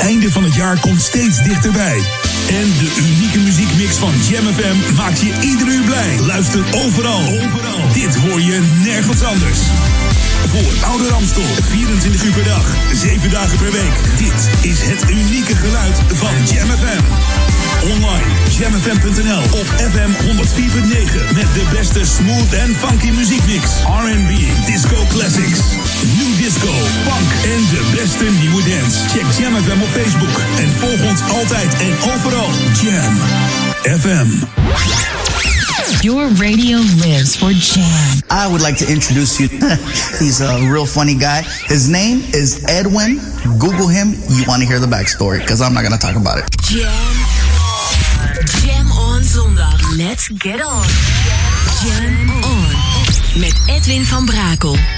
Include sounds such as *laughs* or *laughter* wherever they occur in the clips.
Einde van het jaar komt steeds dichterbij. En de unieke muziekmix van Jam FM maakt je ieder uur blij. Luister overal. overal. Dit hoor je nergens anders. Voor Oude Ramstel, 24 uur per dag, 7 dagen per week. Dit is het unieke geluid van Jam FM. Online, jamfm.nl of FM 104.9 met de beste smooth en funky muziekmix. R&B, disco classics, disco, funk en de beste nieuwe dance. Check Jam FM op Facebook en volg ons altijd en overal. Jam FM. Your radio lives for Jam. I would like to introduce you. *laughs* He's a real funny guy. His name is Edwin. Google him. You want to hear the backstory because I'm not going to talk about it. Jam. Jam on zondag. Let's get on. Jam on. Met Edwin van Brakel.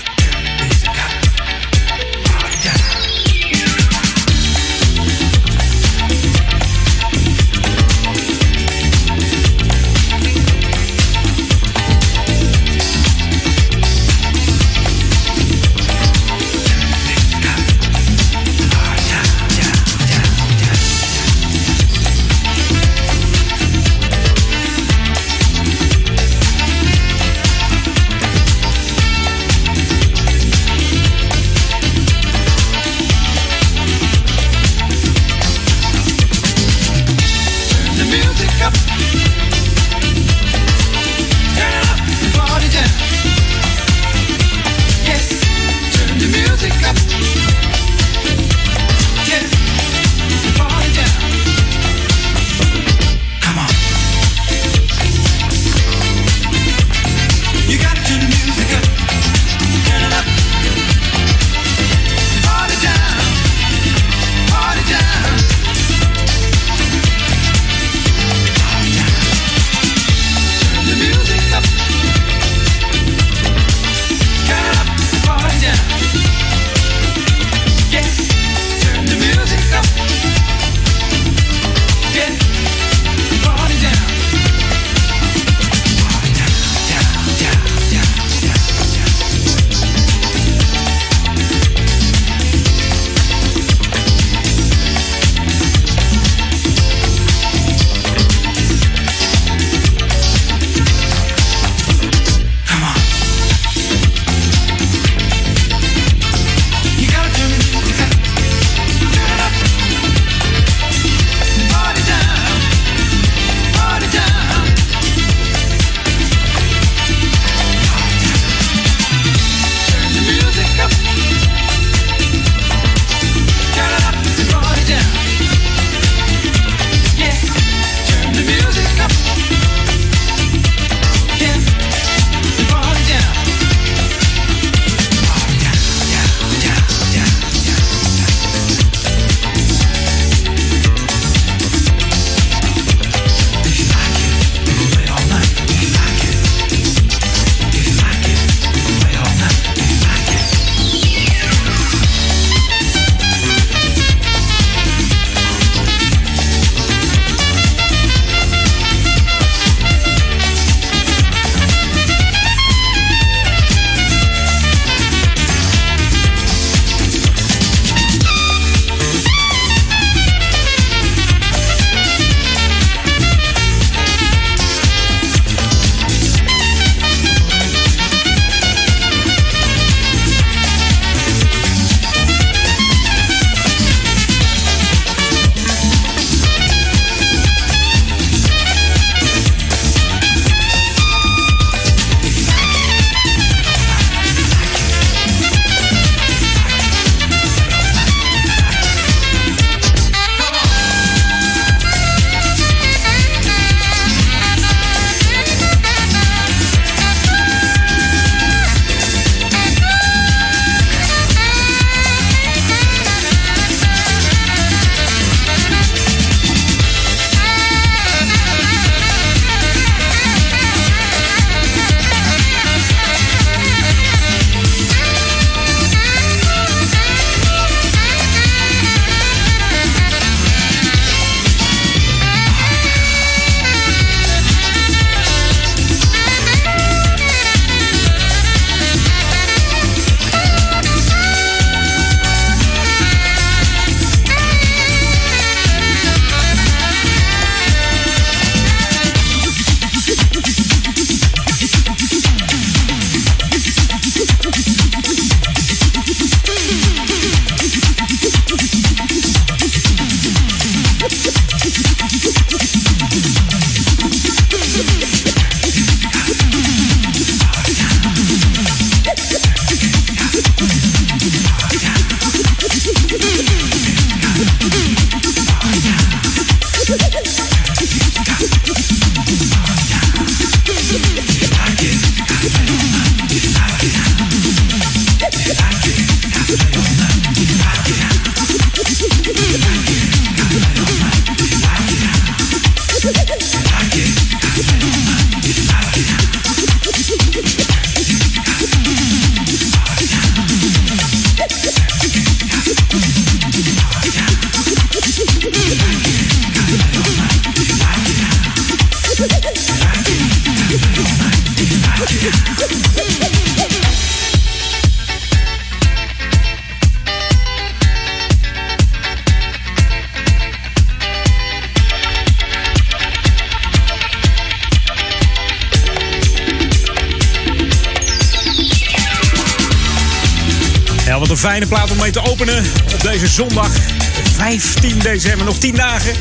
10 dagen.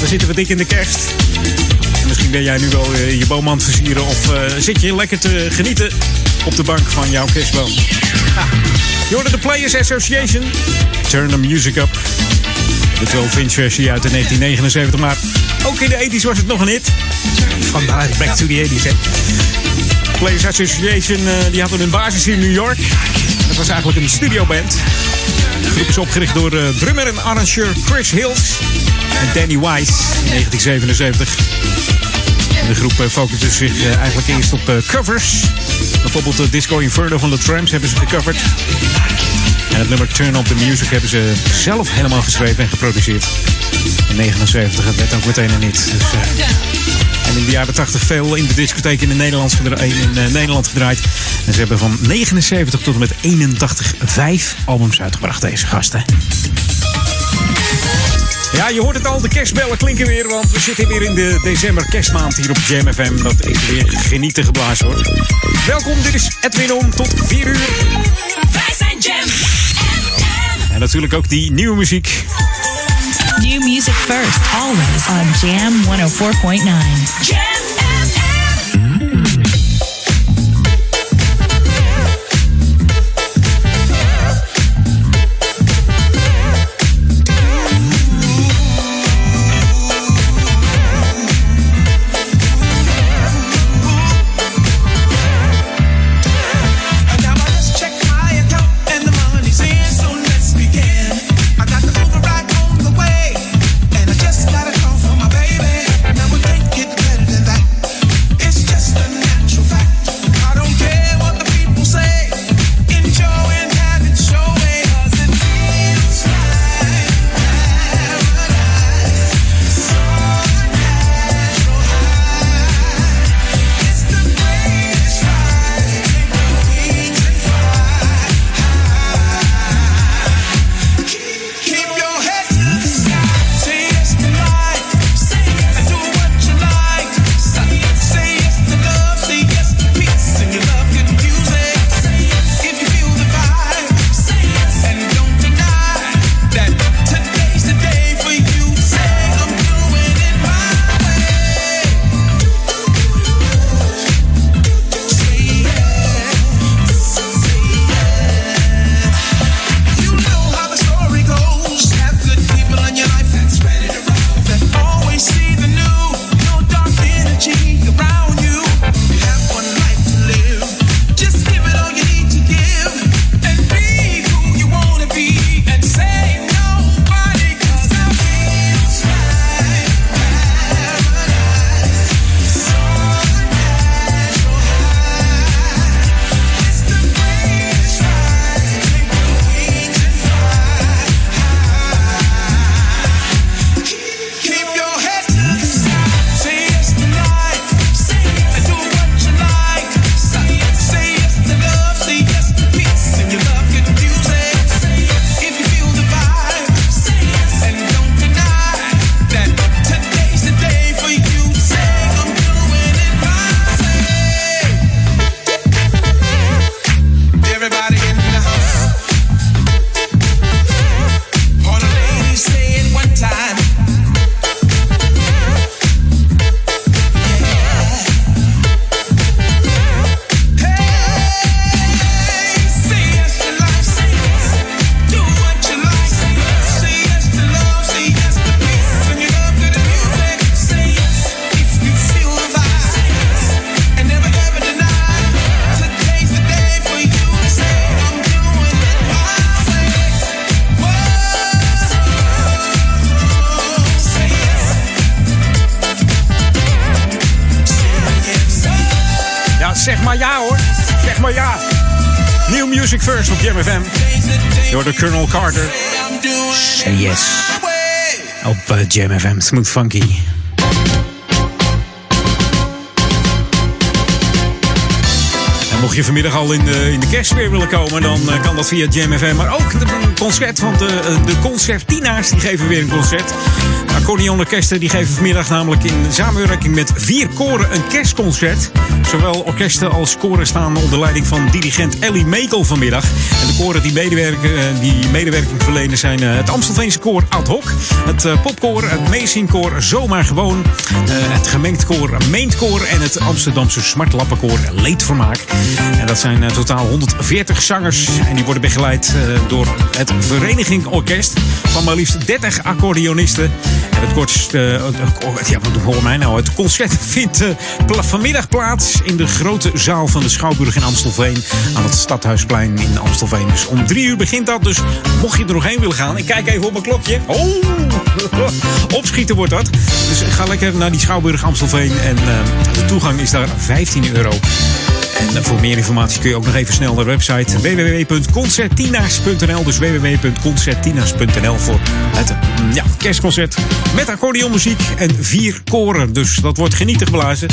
Dan zitten we dik in de kerst. En misschien ben jij nu wel eh, je boom aan het versieren of eh, zit je lekker te genieten op de bank van jouw kerstboom. Hoorde de Players Association. Turn the music up. De 12-inch versie uit de 1979, maar ook in de 80s was het nog een hit. Vandaar back to the 80s, hè. Players Association eh, die hadden hun basis in New York. Dat was eigenlijk een studioband. Groep is opgericht door eh, drummer en arrangeur Chris Hills en Danny Wise in 1977. En de groep eh, focuste zich eh, eigenlijk eerst op covers. Bijvoorbeeld de Disco Inferno van de Tramps hebben ze gecoverd. En het nummer Turn Up The Music hebben ze zelf helemaal geschreven en geproduceerd. In 79 het werd ook meteen een hit. Dus, en in de jaren 80 veel in de discotheek in, de Nederlands gedra- in eh, Nederland gedraaid. En ze hebben van 79 tot en met 81 vijf albums uitgebracht, deze gasten. Ja, je hoort het al, de kerstbellen klinken weer, want we zitten weer in de december kerstmaand hier op Jam FM. Dat is weer genieten geblazen hoor. Welkom, dit is Edwin Om tot 4 uur. Wij zijn Jam En natuurlijk ook die nieuwe muziek. New music first, always on Jam 104.9. Jam zeg maar ja hoor. Zeg maar ja. New Music First op Jam FM. Door de Colonel Carter. Say yes. Op eh, Jam FM. Smooth Funky. En mocht je vanmiddag al in de, in de kerstsfeer willen komen, dan eh, kan dat via Jam FM. Maar ook de concert, want de, de concertina's die geven weer een concert. Accordeonorkesten die geven vanmiddag namelijk in samenwerking met vier koren een kerstconcert. Zowel orkesten als koren staan onder leiding van dirigent Ellie Mekel vanmiddag. En de koren die, medewerken, eh, die medewerking verlenen zijn eh, het Amstelveense koor Ad Hoc, het eh, popkoor, het Meezingkoor Zomaar Gewoon, het gemengd koor Meentkoor en het Amsterdamse Smartlappenkoor Leedvermaak. En dat zijn totaal 140 zangers en die worden begeleid door het Vereniging Orkest van maar liefst 30 accordeonisten. Het kortst, eh, het- ja, wat hoor mij nou? Het concert *laughs* vindt eh, vanmiddag plaats in de grote zaal van de Schouwburg in Amstelveen aan het Stadhuisplein in Amstelveen. Dus om drie uur begint dat. Dus mocht je er nog heen willen gaan, ik kijk even op mijn klokje. Oh, *laughs* opschieten wordt dat. Dus ga lekker naar die Schouwburg Amstelveen en eh, de toegang is daar 15 euro. En eh, voor meer informatie kun je ook nog even snel naar de website www.concertina's.nl. Dus www.concertina's.nl voor het mm, ja, kerstconcert met accordeonmuziek en vier koren. Dus dat wordt genietig geblazen.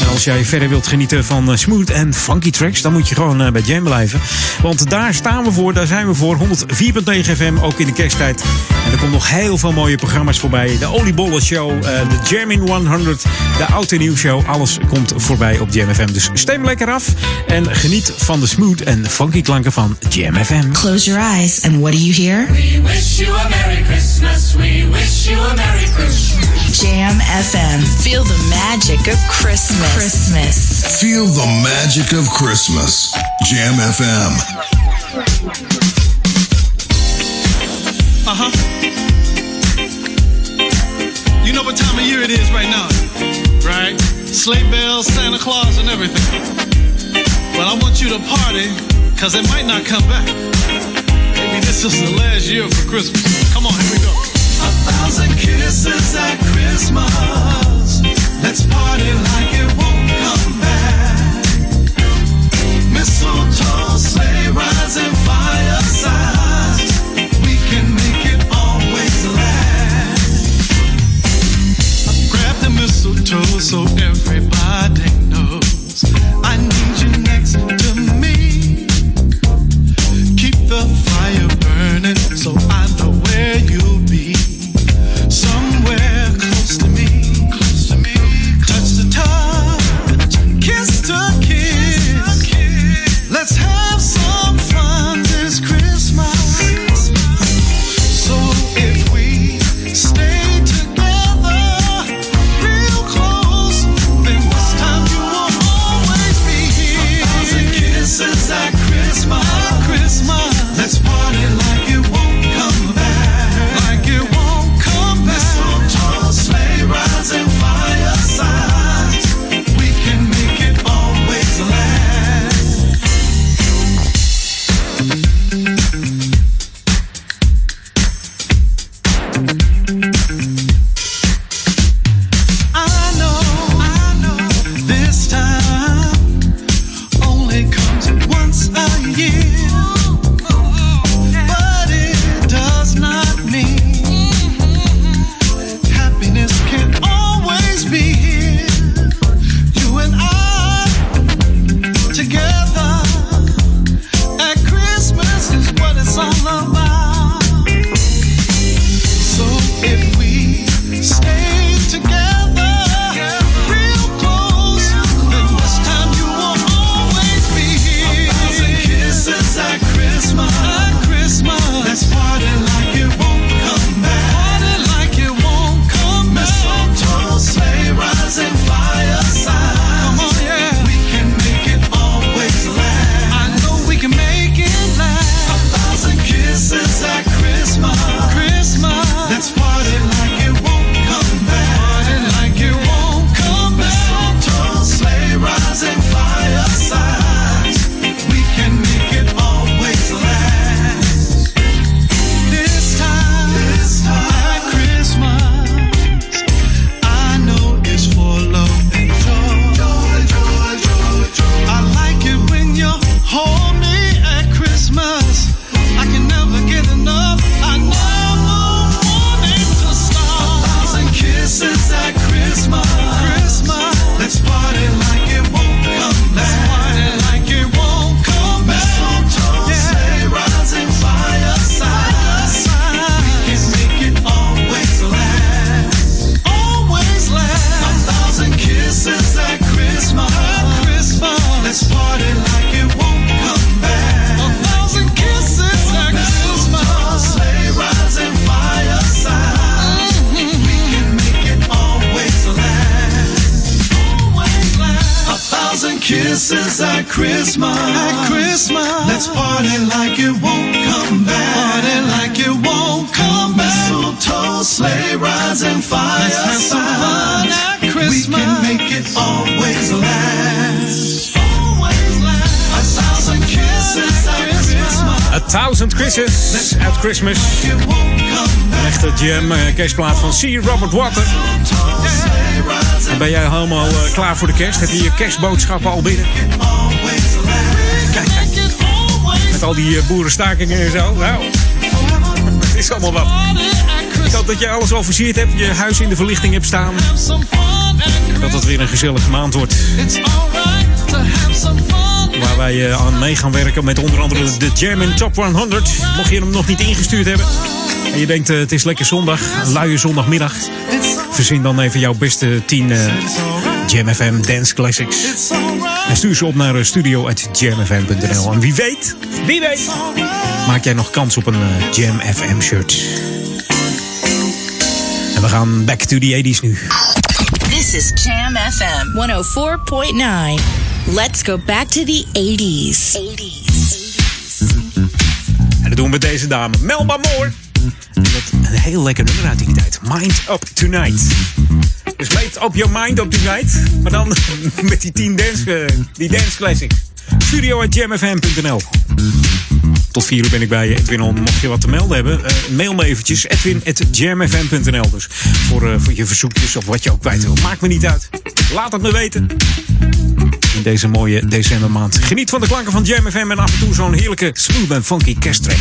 En als jij verder wilt genieten van eh, smooth en funky tracks, dan moet je gewoon eh, bij Jam blijven. Want daar staan we voor, daar zijn we voor. 104.9 FM, ook in de kersttijd. En er komt nog heel veel mooie programma's voorbij. De Oliebollen Show, eh, de Jamming 100, de Oud en Nieuw Show. Alles komt voorbij op Jam FM. Dus stem lekker af en geniet van de smooth en funky klanken van Jam FM. Close your eyes, and what do you hear? We wish you a Merry Christmas. We wish you a Merry Christmas. Jam FM. Feel the magic of Christmas. Christmas. Feel the magic of Christmas. Jam FM. Uh huh. You know what time of year it is right now, right? Sleigh bells, Santa Claus, and everything. Well, I want you to party, cause it might not come back. Maybe this is the last year for Christmas. Come on, here we go. A thousand kisses at Christmas. Let's party like it Mistletoe, sleigh and. We can make it always last. Grab the mistletoe so everybody knows I need you next to me. Keep the fire burning so I know where you'll Water. En ben jij helemaal eh, klaar voor de kerst? Heb je je kerstboodschappen al binnen? always last. Met al die eh, boerenstakingen en zo. Nou, het is allemaal wat. Ik hoop dat je alles al versierd hebt. Je huis in de verlichting hebt staan. Dat het weer een gezellige maand wordt. Waar wij eh, aan mee gaan werken met onder andere de German Top 100. Mocht je hem nog niet ingestuurd hebben. En je denkt eh, het is lekker zondag. Een luie zondagmiddag. Verzin dan even jouw beste 10 eh Jam FM Dance Classics. En stuur ze op naar eh, studio.jamfm.nl. En wie weet, wie weet, maak jij nog kans op een eh, Jam FM shirt. En we gaan back to the 80s nu. This is Jam FM. 104.9. Let's go back to the 80s. 80s. En dat doen we met deze dame, Melba Moore. Heel lekker nummer uit die tijd. Mind Up Tonight. Dus made up your mind up tonight. Maar dan *laughs* met die 10 dance, eh, die dance classics. Studio at jamfm.nl Tot 4 uur ben ik bij je, Edwin. Mocht je wat te melden hebben, eh, mail me eventjes. Edwin at Dus voor, eh, voor je verzoekjes of wat je ook kwijt wil. Maakt me niet uit. Laat het me weten. In deze mooie decembermaand. Geniet van de klanken van Jam FM en af en toe zo'n heerlijke smooth en funky kersttrack.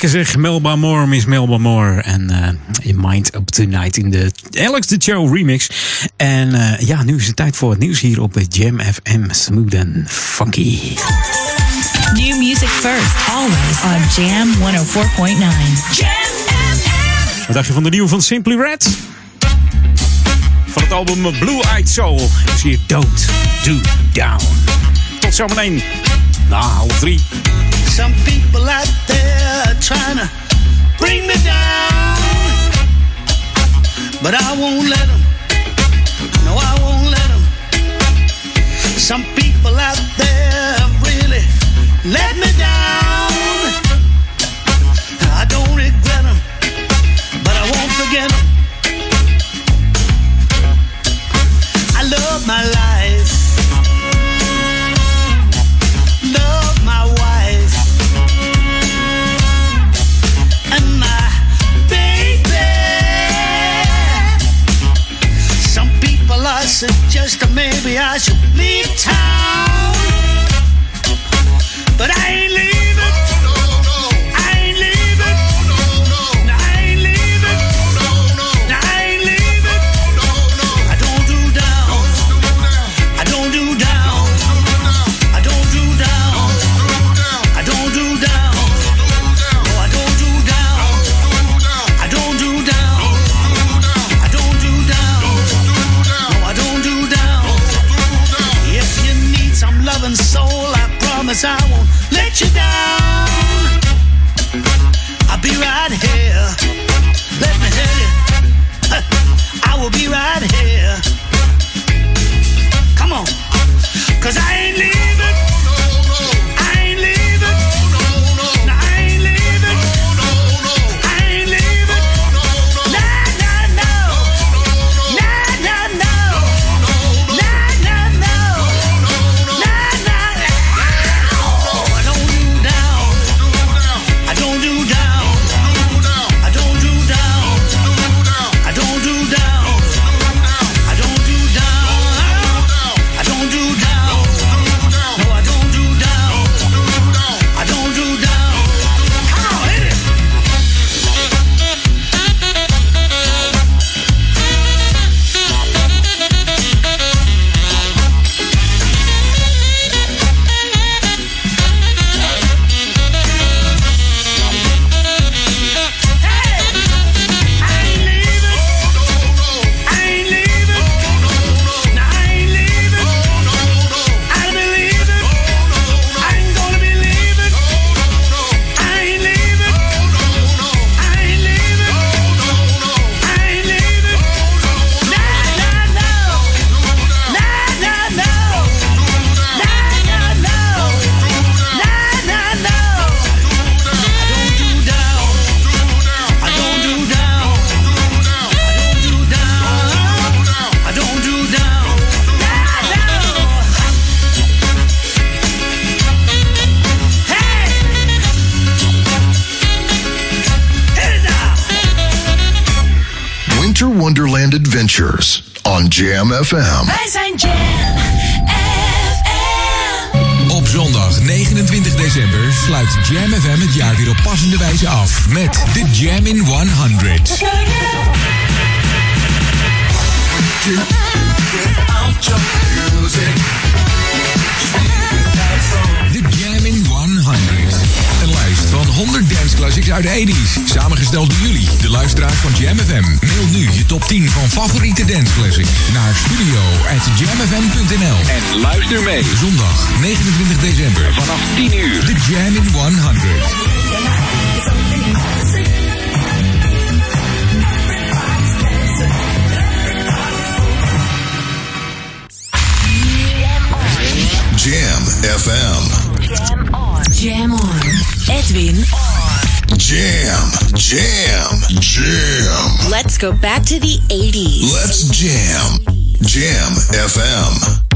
Lekker zeg, Melba Moore, Miss Melba Moore. En eh, in Mind Up Tonight in de Alex the Show remix. En eh, ja, nu is het tijd voor het nieuws hier op Jam FM. Smooth and funky. New music first, always on Jam 104.9. Wat dacht je van de nieuwe van Simply Red? Van het album Blue Eyed Soul. Ik zie je Don't Do Down. Tot zometeen. Na half drie. Some people there trying to bring me down. But I won't let them. No, I won't let them. Some people out there really let me down. Maybe I should leave town, luister. Zondag 29 december vanaf 10 uur. De Jam in 100. Jam FM. Jam on. Edwin Jam, jam, jam. Let's go back to the 80s. Let's jam. Jam FM.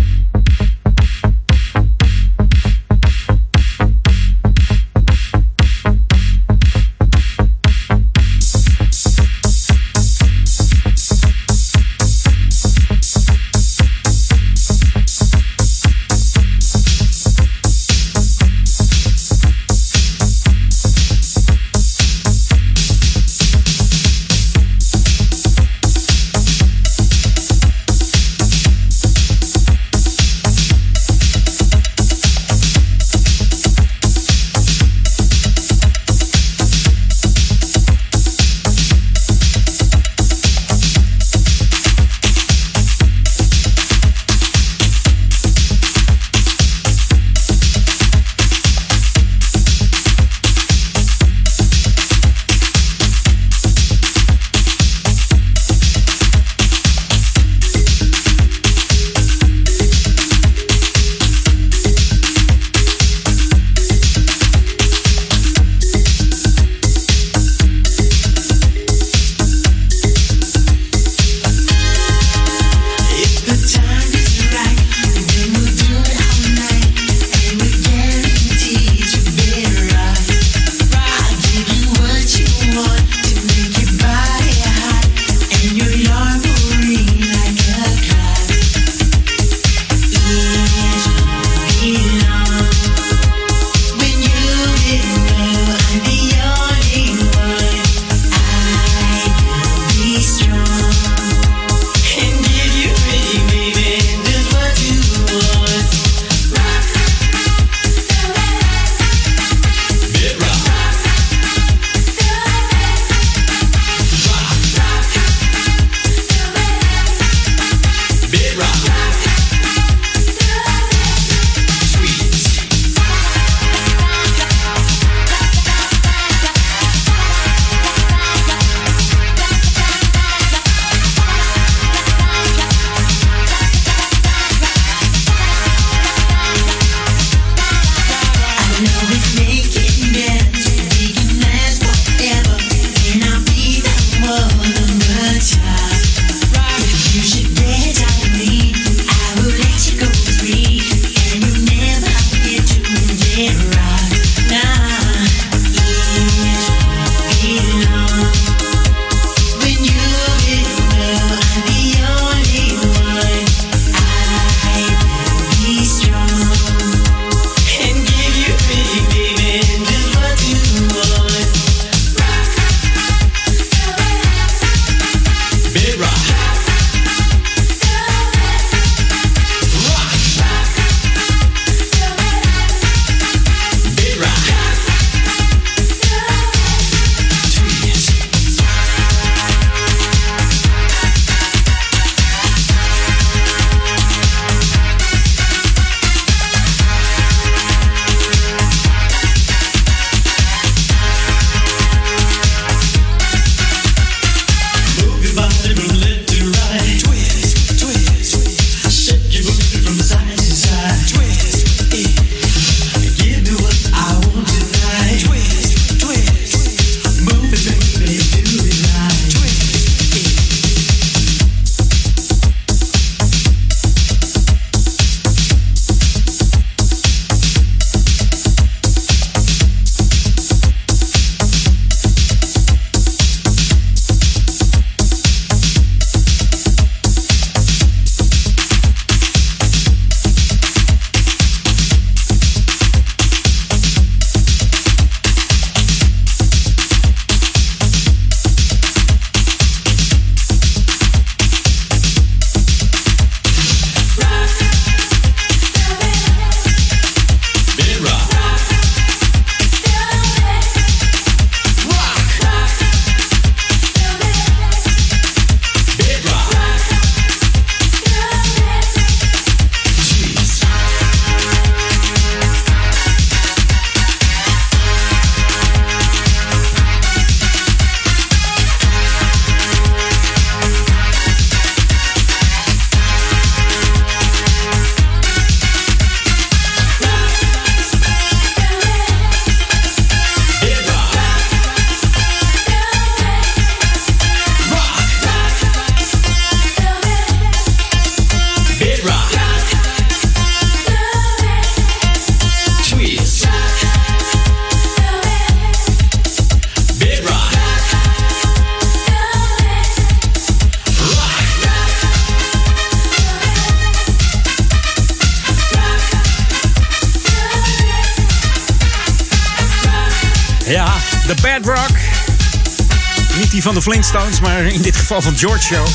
Van de Flintstones, maar in dit geval van Giorgio.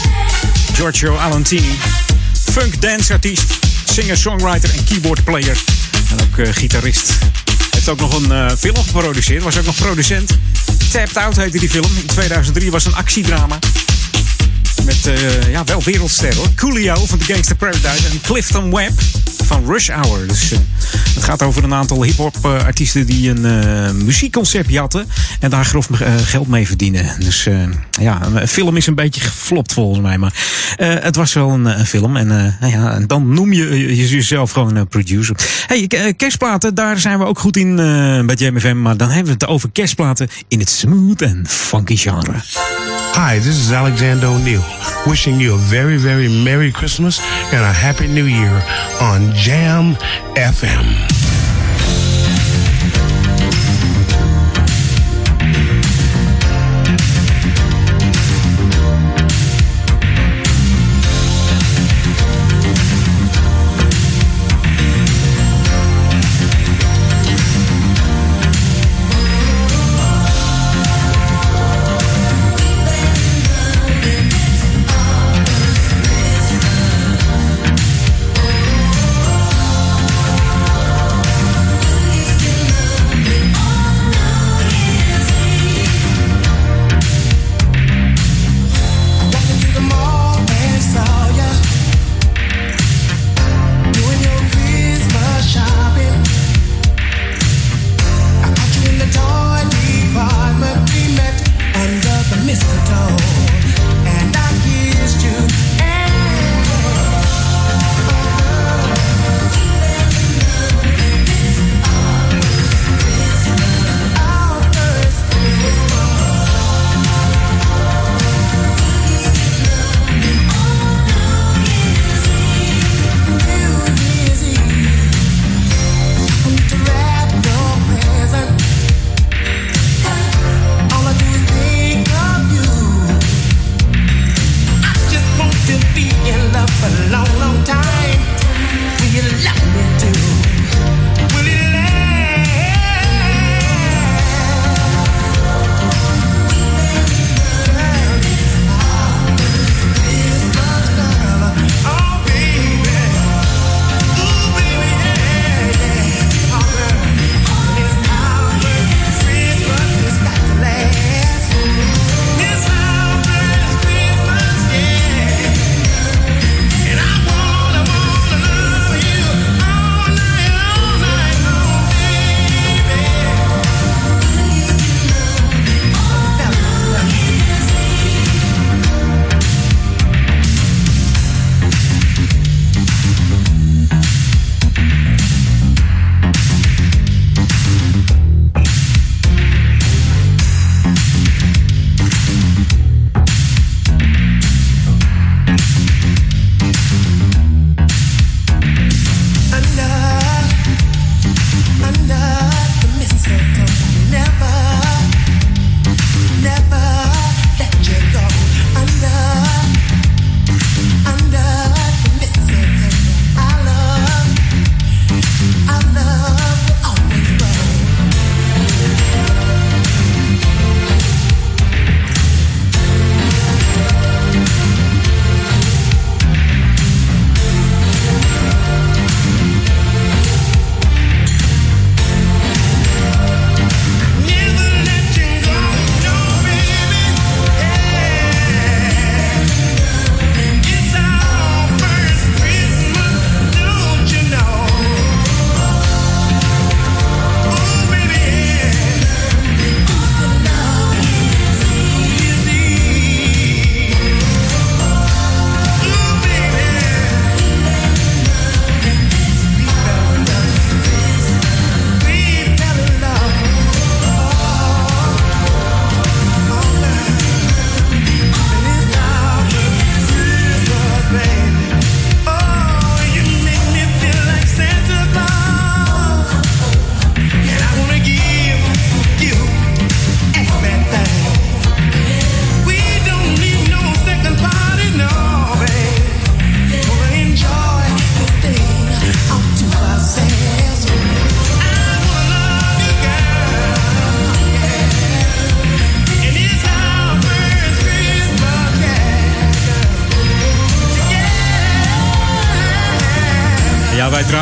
Giorgio Alantini. Funk dance artiest, singer, songwriter en keyboard player. En ook eh, gitarist. Heeft ook nog een eh, film geproduceerd, was ook nog producent. Tapped Out heette die film. In 2003 was een actiedrama. Met eh, ja, wel wereldster hoor. Coolio van The Gangster Paradise en Clifton Webb van Rush Hour. Dus eh, het gaat over een aantal hip-hop eh, artiesten die een eh, muziekconcept jatten. En daar grof geld mee verdienen. Dus ja, een film is een beetje geflopt volgens mij. Maar het was wel een, film. En nou ja, dan noem je je- jezelf gewoon een producer. Hey, kerstplaten, daar zijn we ook goed in bij JMFM. Maar dan hebben we het over kerstplaten in het smooth en funky genre. Hi, this is Alexander O'Neill, wishing you a very, very Merry Christmas and a Happy New Year on Jam FM.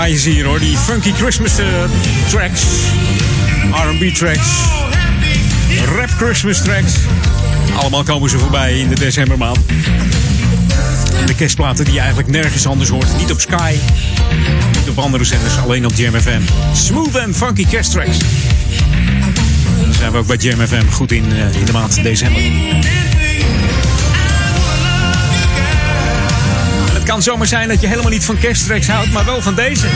Draaien hier hoor. Die funky Christmas eh, tracks. R&B tracks. Rap Christmas tracks. Allemaal komen ze voorbij in de decembermaand. De kerstplaten die je eigenlijk nergens anders hoort. Niet op Sky. Niet op andere zenders. Alleen op Jam FM. Smooth and funky kersttracks. Daar zijn we ook bij Jam FM goed in, eh, in de maand december. Kan zomaar zijn dat je helemaal niet van kersttracks houdt, maar wel van deze. *laughs*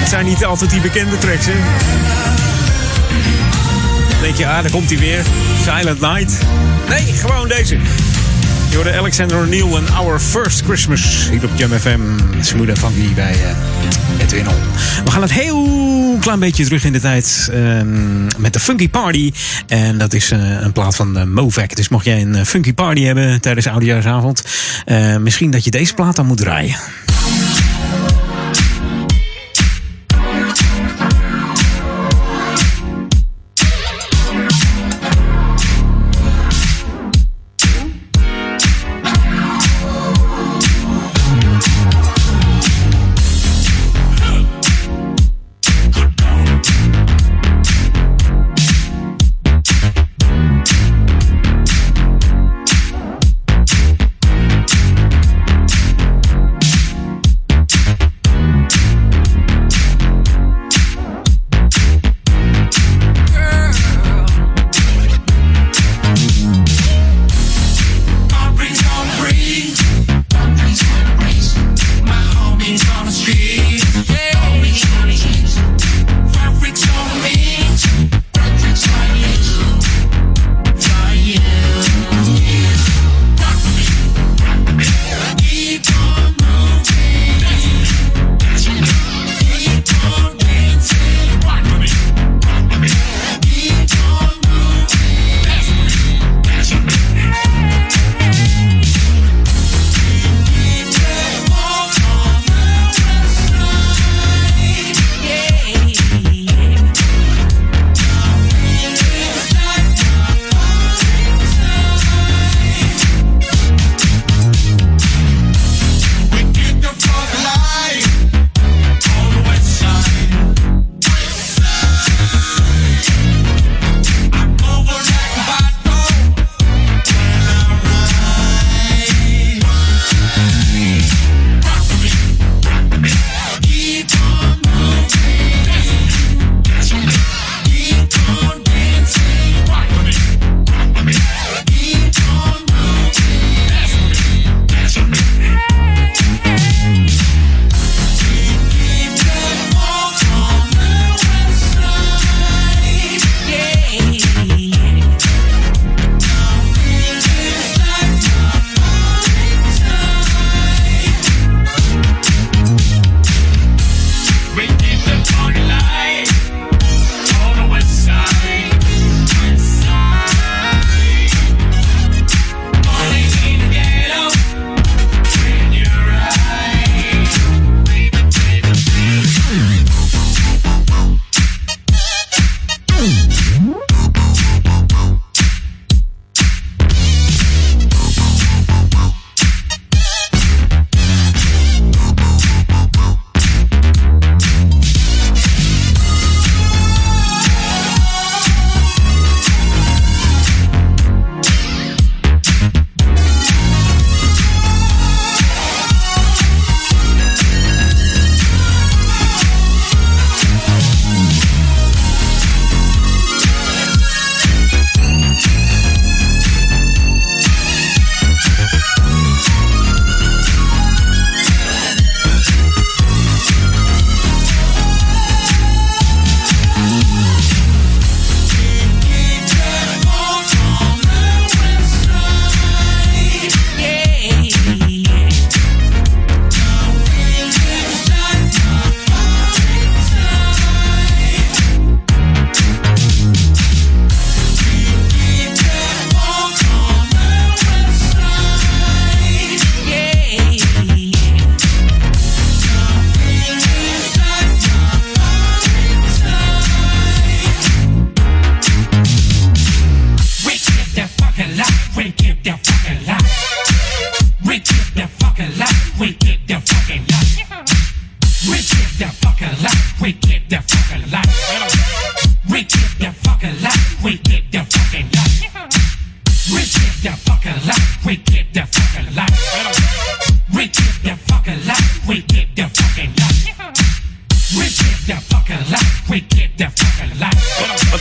Het zijn niet altijd die bekende tracks, hè? Denk je, ah, daar komt hij weer. Silent Night. Nee, gewoon deze. Je hoorde Alexander O'Neill en Our First Christmas. Hier op Jam FM. Smooth en funky bij eh We gaan het heel klein beetje terug in de tijd ehm, met de Funky Party. En dat is eh, een plaat van uh, Movac. Dus mocht jij een eh, Funky Party hebben tijdens Oudejaarsavond... eh, misschien dat je deze plaat dan moet draaien.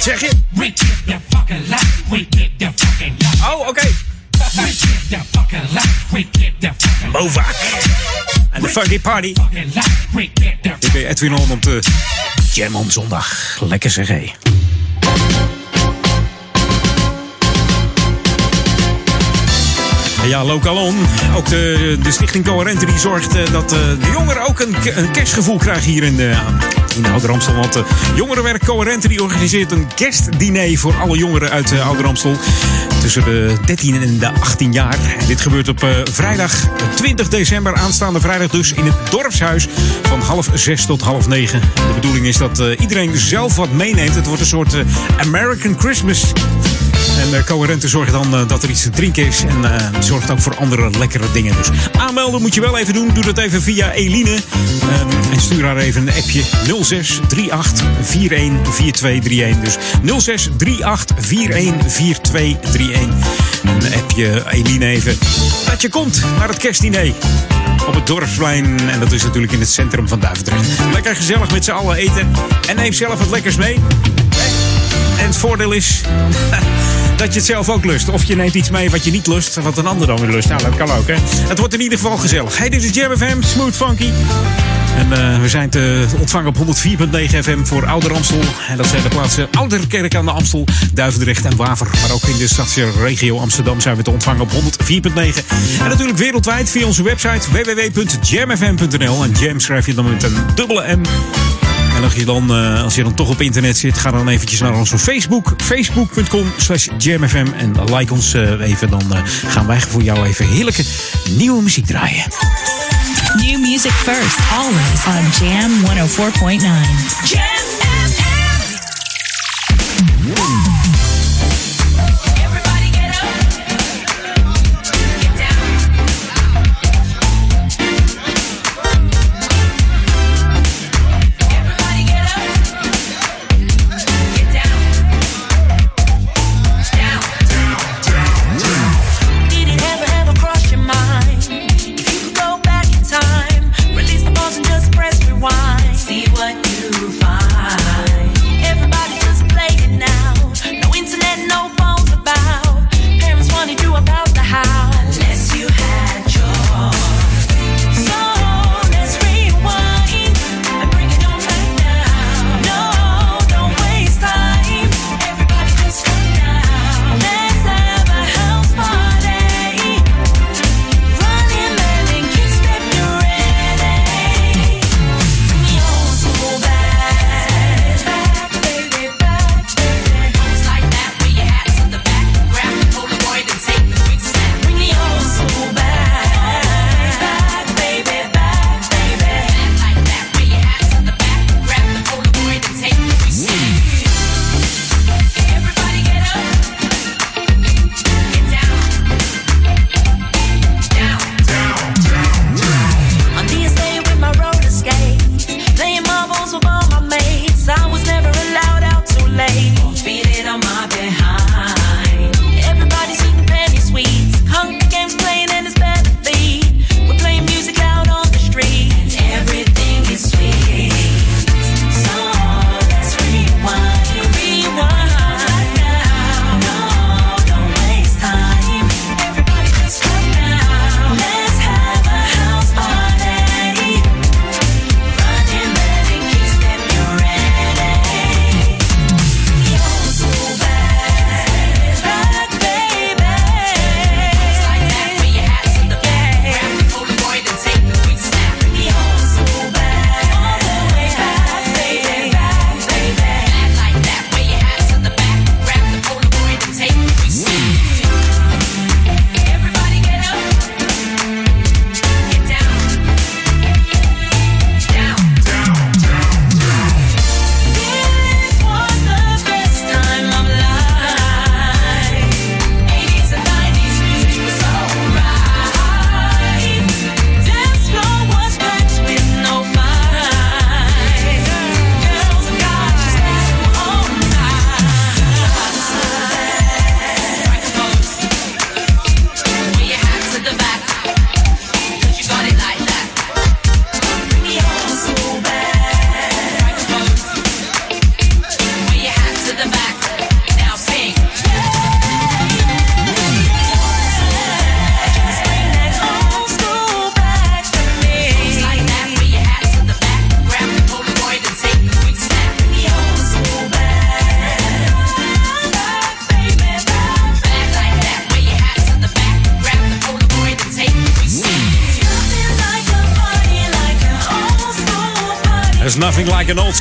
Zeg je? We keep the fucking life. We keep the fucking life. Oh, oké. We keep the fucking life. We keep the fucking. Movac. En de Funky Party. Ik ben Edwin On op de Jam on zondag. Lekker zeg hé. Ja, Lokalon. Ook de, de Stichting Coherente die zorgt eh, dat eh, de jongeren ook een, een kerstgevoel krijgen hier in de, in de Oude Ramstel. Want de Jongerenwerk Coherente die organiseert een kerstdiner voor alle jongeren uit de Oude Ramstel. Tussen de 13 en de 18 jaar. Dit gebeurt op eh, vrijdag 20 december, aanstaande vrijdag dus, in het dorpshuis van half zes tot half negen. De bedoeling is dat eh, iedereen zelf wat meeneemt. Het wordt een soort eh, American Christmas. En uh, Coherente zorgt dan eh, dat er iets te drinken is. En eh, zorgt ook voor andere lekkere dingen. Dus aanmelden moet je wel even doen. Doe dat even via Eline. Ehm, en stuur haar even een appje 0638 414231. Dus 0638 414231. En app je Eline even dat je komt naar het kerstdiner. Op het dorpsplein. En dat is natuurlijk in het centrum van Duivendrecht. Lekker gezellig met z'n allen eten. En neem zelf wat lekkers mee. En het voordeel is *laughs* dat je het zelf ook lust. Of je neemt iets mee wat je niet lust, wat een ander dan weer lust. Nou, dat kan ook, hè. Het wordt in ieder geval gezellig. Hey, dit is Jam FM, Smooth Funky. En eh, we zijn te ontvangen op 104.9 FM voor Ouder Amstel. En dat zijn de plaatsen Ouderkerk aan de Amstel, Duivendrecht en Waver. Maar ook in de stadsregio Amsterdam zijn we te ontvangen op 104.9. En natuurlijk wereldwijd via onze website www.jamfm.nl. En jam schrijf je dan met een dubbele M. En als je, dan, eh, als je dan toch op internet zit, ga dan eventjes naar onze Facebook. Facebook.com slash jamfm. En like ons eh, even. Dan eh, gaan wij voor jou even heerlijke nieuwe muziek draaien. New music first, always on Jam 104.9. Jam Did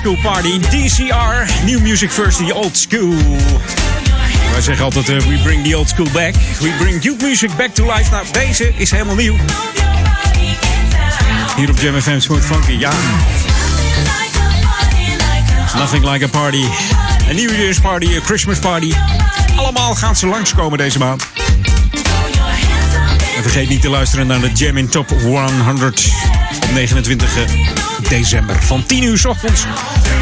school party. DCR, New Music First, the old school. Wij zeggen altijd, eh, we bring the old school back. We bring youth music back to life. Nou, deze is helemaal nieuw. Hier op Jam FM Smooth Funky, ja. Nothing like a party. Een New Year's party, een Christmas party. Allemaal gaan ze langskomen deze maand. En vergeet niet te luisteren naar de Jam in Top 100 op 29 december. Van 10 uur s ochtends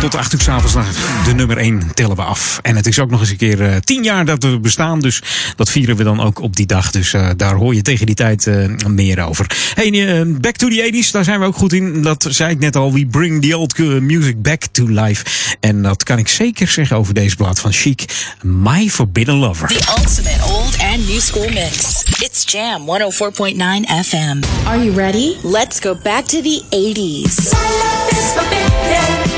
tot 8 uur s avonds naar de nummer 1 tellen we af. En het is ook nog eens een keer eh, 10 jaar dat we bestaan. Dus dat vieren we dan ook op die dag. Dus eh, daar hoor je tegen die tijd eh, meer over. Hey, eh, back to the 80s, daar zijn we ook goed in. Dat zei ik net al. We bring the old music back to life. En dat kan ik zeker zeggen over deze plaat van Chic. My Forbidden Lover. The ultimate old and new school mix. It's Jam 104.9 FM. Are you ready? Let's go back to the 80s. Love is forbidden.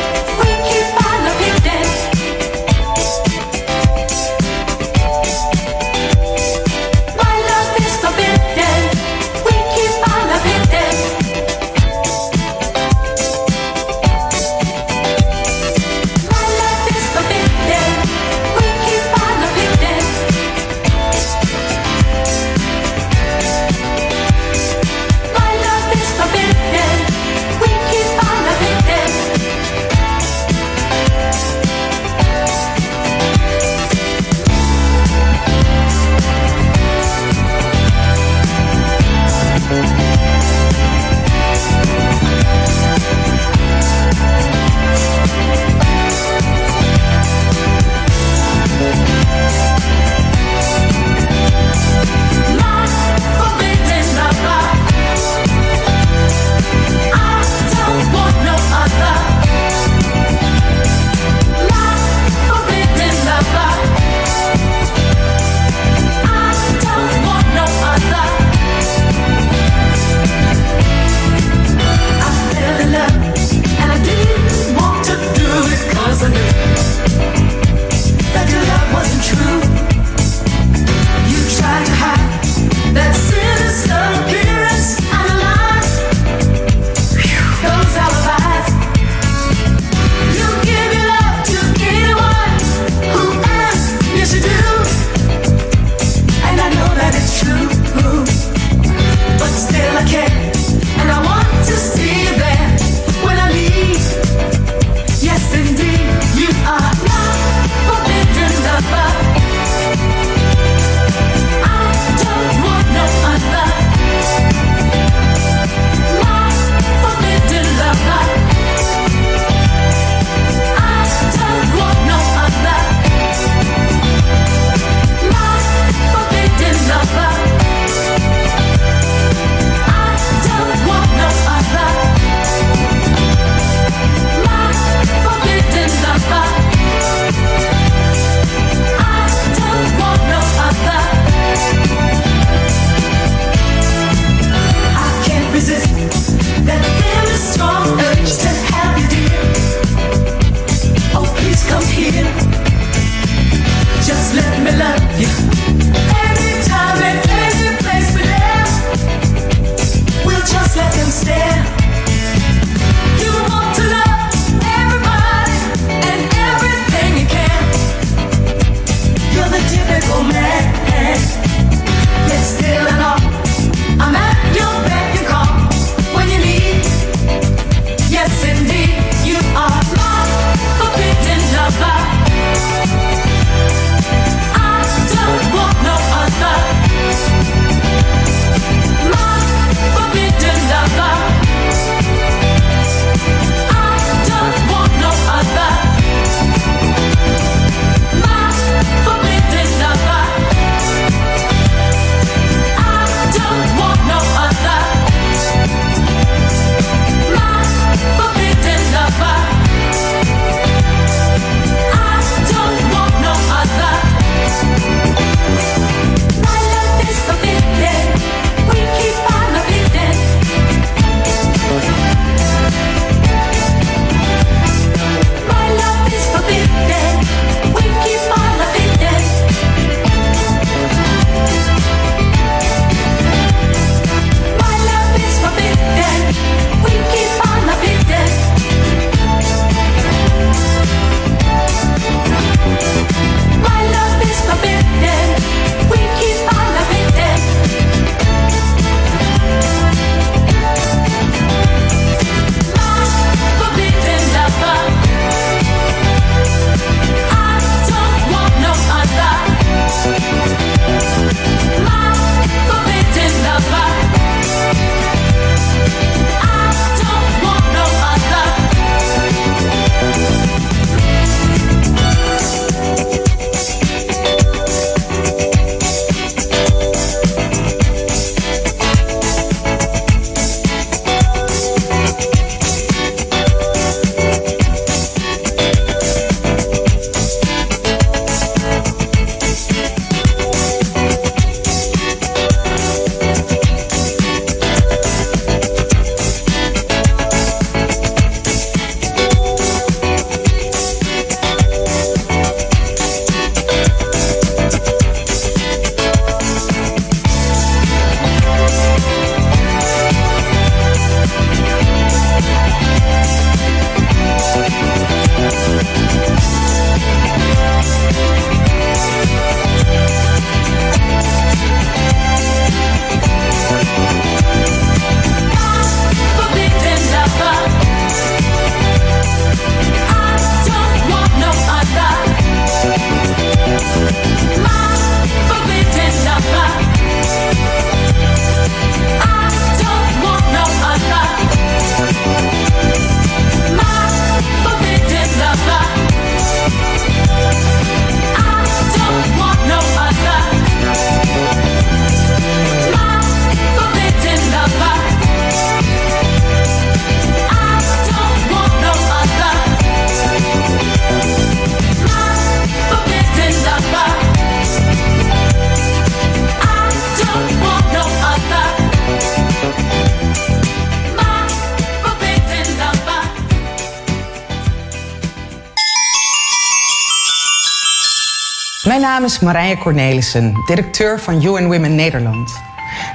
Naam is Marije Cornelissen, directeur van UN Women Nederland.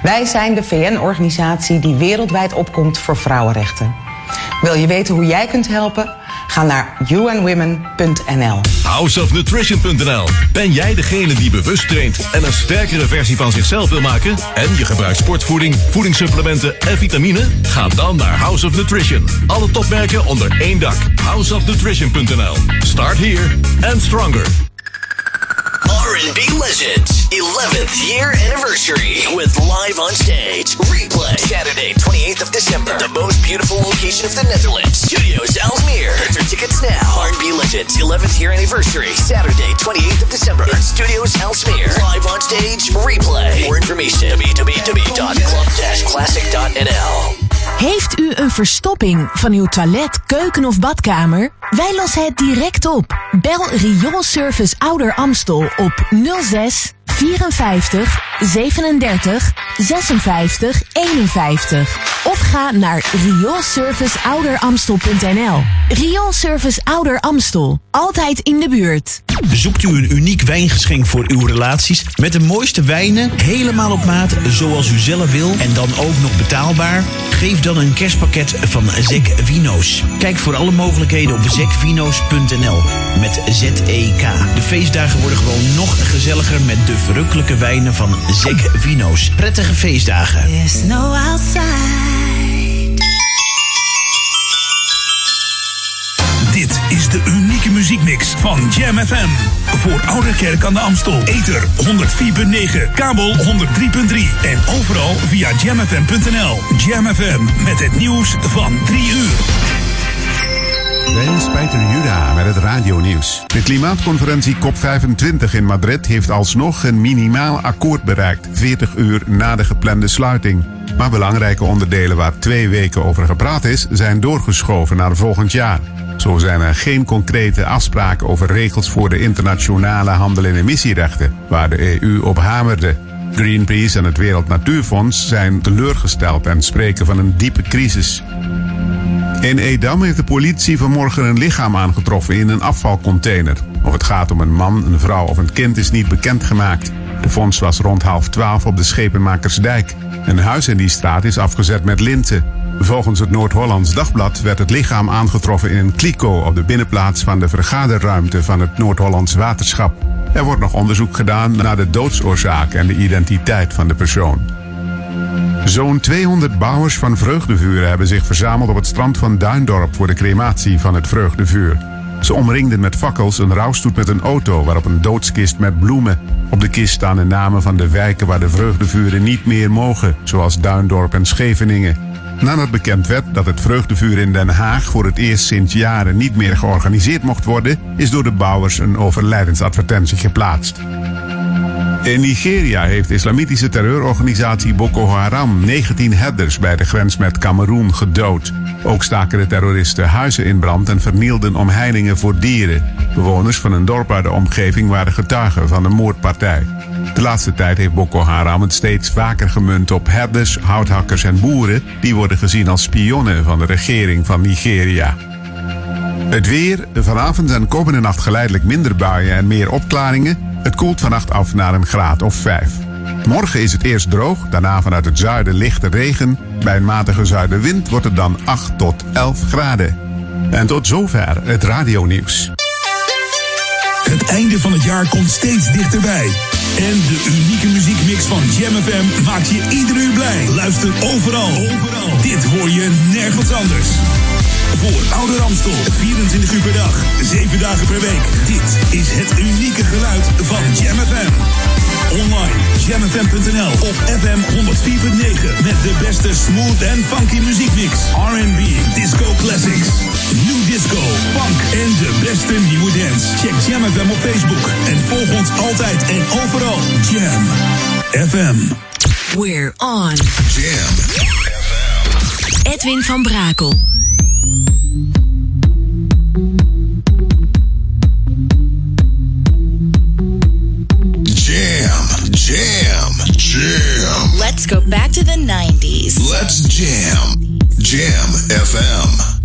Wij zijn de VN-organisatie die wereldwijd opkomt voor vrouwenrechten. Wil je weten hoe jij kunt helpen? Ga naar unwomen.nl. Houseofnutrition.nl. Ben jij degene die bewust traint en een sterkere versie van zichzelf wil maken? En je gebruikt sportvoeding, voedingssupplementen en vitamine? Ga dan naar House of Nutrition. Alle topmerken onder één dak. Houseofnutrition.nl. Start here and stronger. R&B Legends 11th year anniversary with live on stage. Replay Saturday 28th of December. The most beautiful location of the Netherlands. Studios Alsmeer Enter tickets now. R&B Legends 11th year anniversary Saturday 28th of December in Studios Alsmeer live on stage. Replay. More information www.club-classic.nl Heeft u een verstopping van uw toilet, keuken of badkamer? Wij lossen het direct op. Bel Rioolservice Ouder Amstel op 06 54 37 56 51. Of ga naar rioolserviceouderamstel.nl. Rioolservice Ouder Amstel. Altijd in de buurt. Zoekt u een uniek wijngeschenk voor uw relaties met de mooiste wijnen, helemaal op maat zoals u zelf wil en dan ook nog betaalbaar? Geef dan een kerstpakket van Zek Vino's. Kijk voor alle mogelijkheden op zekvino's.nl met Z-E-K. De feestdagen worden gewoon nog gezelliger met de verrukkelijke wijnen van Zek Vino's. Prettige feestdagen. There's no outside. Dit is de unieke muziekmix van Jam FM. Voor Oude Kerk aan de Amstel. Ether 104.9, kabel 103.3 en overal via jamfm.nl. Jam FM met het nieuws van 3 uur. Dit is Peter Juda met het radionieuws. De klimaatconferentie COP25 in Madrid heeft alsnog een minimaal akkoord bereikt, 40 uur na de geplande sluiting. Maar belangrijke onderdelen waar twee weken over gepraat is, zijn doorgeschoven naar volgend jaar. Zo zijn er geen concrete afspraken over regels voor de internationale handel in emissierechten, waar de EU op hamerde. Greenpeace en het Wereld Natuurfonds zijn teleurgesteld en spreken van een diepe crisis. In Edam heeft de politie vanmorgen een lichaam aangetroffen in een afvalcontainer. Of het gaat om een man, een vrouw of een kind is niet bekendgemaakt. De fonds was rond half twaalf op de Schepenmakersdijk. Een huis in die straat is afgezet met linten. Volgens het Noord-Hollands Dagblad werd het lichaam aangetroffen in een kliko op de binnenplaats van de vergaderruimte van het Noord-Hollands Waterschap. Er wordt nog onderzoek gedaan naar de doodsoorzaak en de identiteit van de persoon. Zo'n 200 bouwers van vreugdevuren hebben zich verzameld op het strand van Duindorp voor de crematie van het vreugdevuur. Ze omringden met fakkels een rouwstoet met een auto waarop een doodskist met bloemen. Op de kist staan de namen van de wijken waar de vreugdevuren niet meer mogen, zoals Duindorp en Scheveningen. Nadat bekend werd dat het vreugdevuur in Den Haag voor het eerst sinds jaren niet meer georganiseerd mocht worden, is door de bouwers een overlijdensadvertentie geplaatst. In Nigeria heeft de islamitische terreurorganisatie Boko Haram 19 herders bij de grens met Cameroen gedood. Ook staken de terroristen huizen in brand en vernielden omheiningen voor dieren. Bewoners van een dorp uit de omgeving waren getuigen van de moordpartij. De laatste tijd heeft Boko Haram het steeds vaker gemunt op herders, houthakkers en boeren die worden gezien als spionnen van de regering van Nigeria. Het weer, vanavond en komende nacht geleidelijk minder buien en meer opklaringen. Het koelt vannacht af naar een graad of 5. Morgen is het eerst droog, daarna vanuit het zuiden lichte regen. Bij een matige zuidenwind wordt het dan 8 tot 11 graden. En tot zover het radionieuws. Het einde van het jaar komt steeds dichterbij. En de unieke muziekmix van Jam FM maakt je ieder uur blij. Luister overal. overal. Dit hoor je nergens anders. Voor Oude Ramstel, 24 uur per dag, 7 dagen per week. Dit is het unieke geluid van Jam FM. Online, jamfm.nl of FM 104.9 met de beste smooth en funky muziekmix. R&B, disco classics, new disco, funk en de beste nieuwe dance. Check Jam FM op Facebook en volg ons altijd en overal. Jam FM. We're on. Jam. Edwin van Brakel. To the 90s. Let's jam. Jam FM.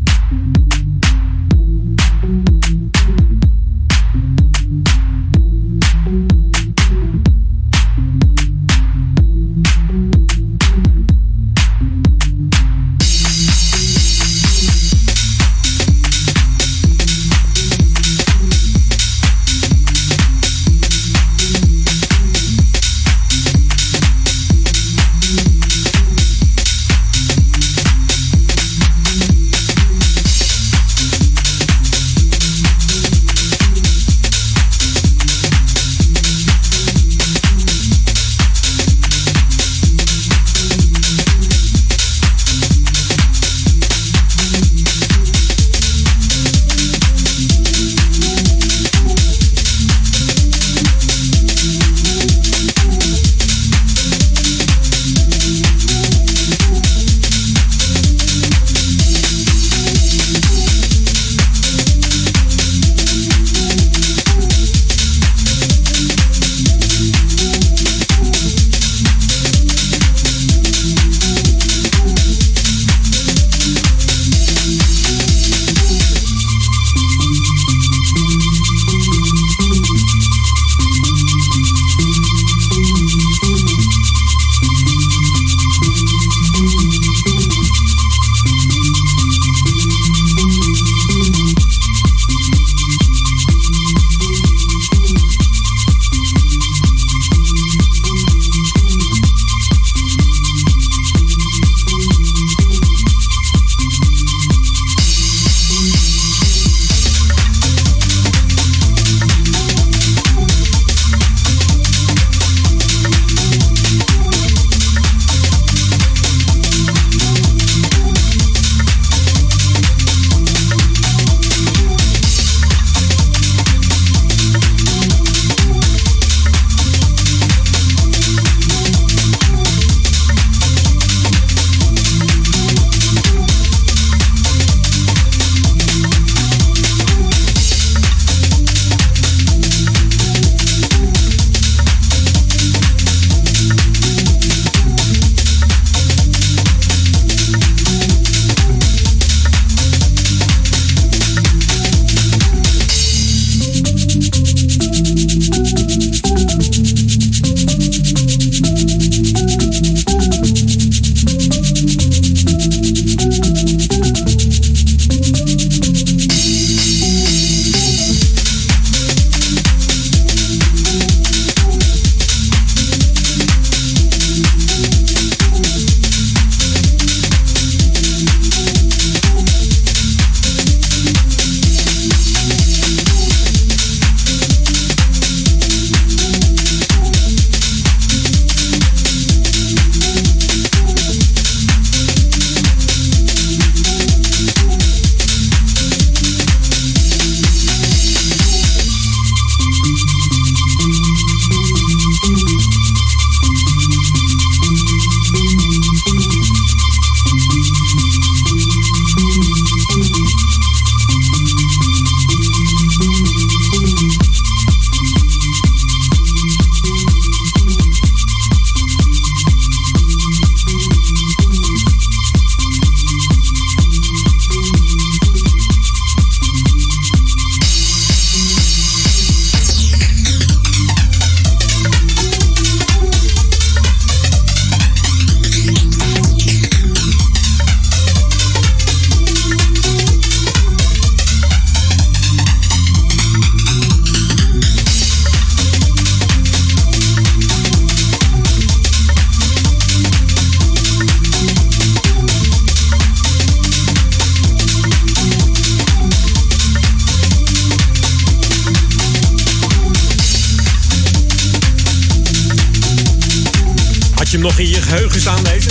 Je hem nog in je geheugen staan, deze?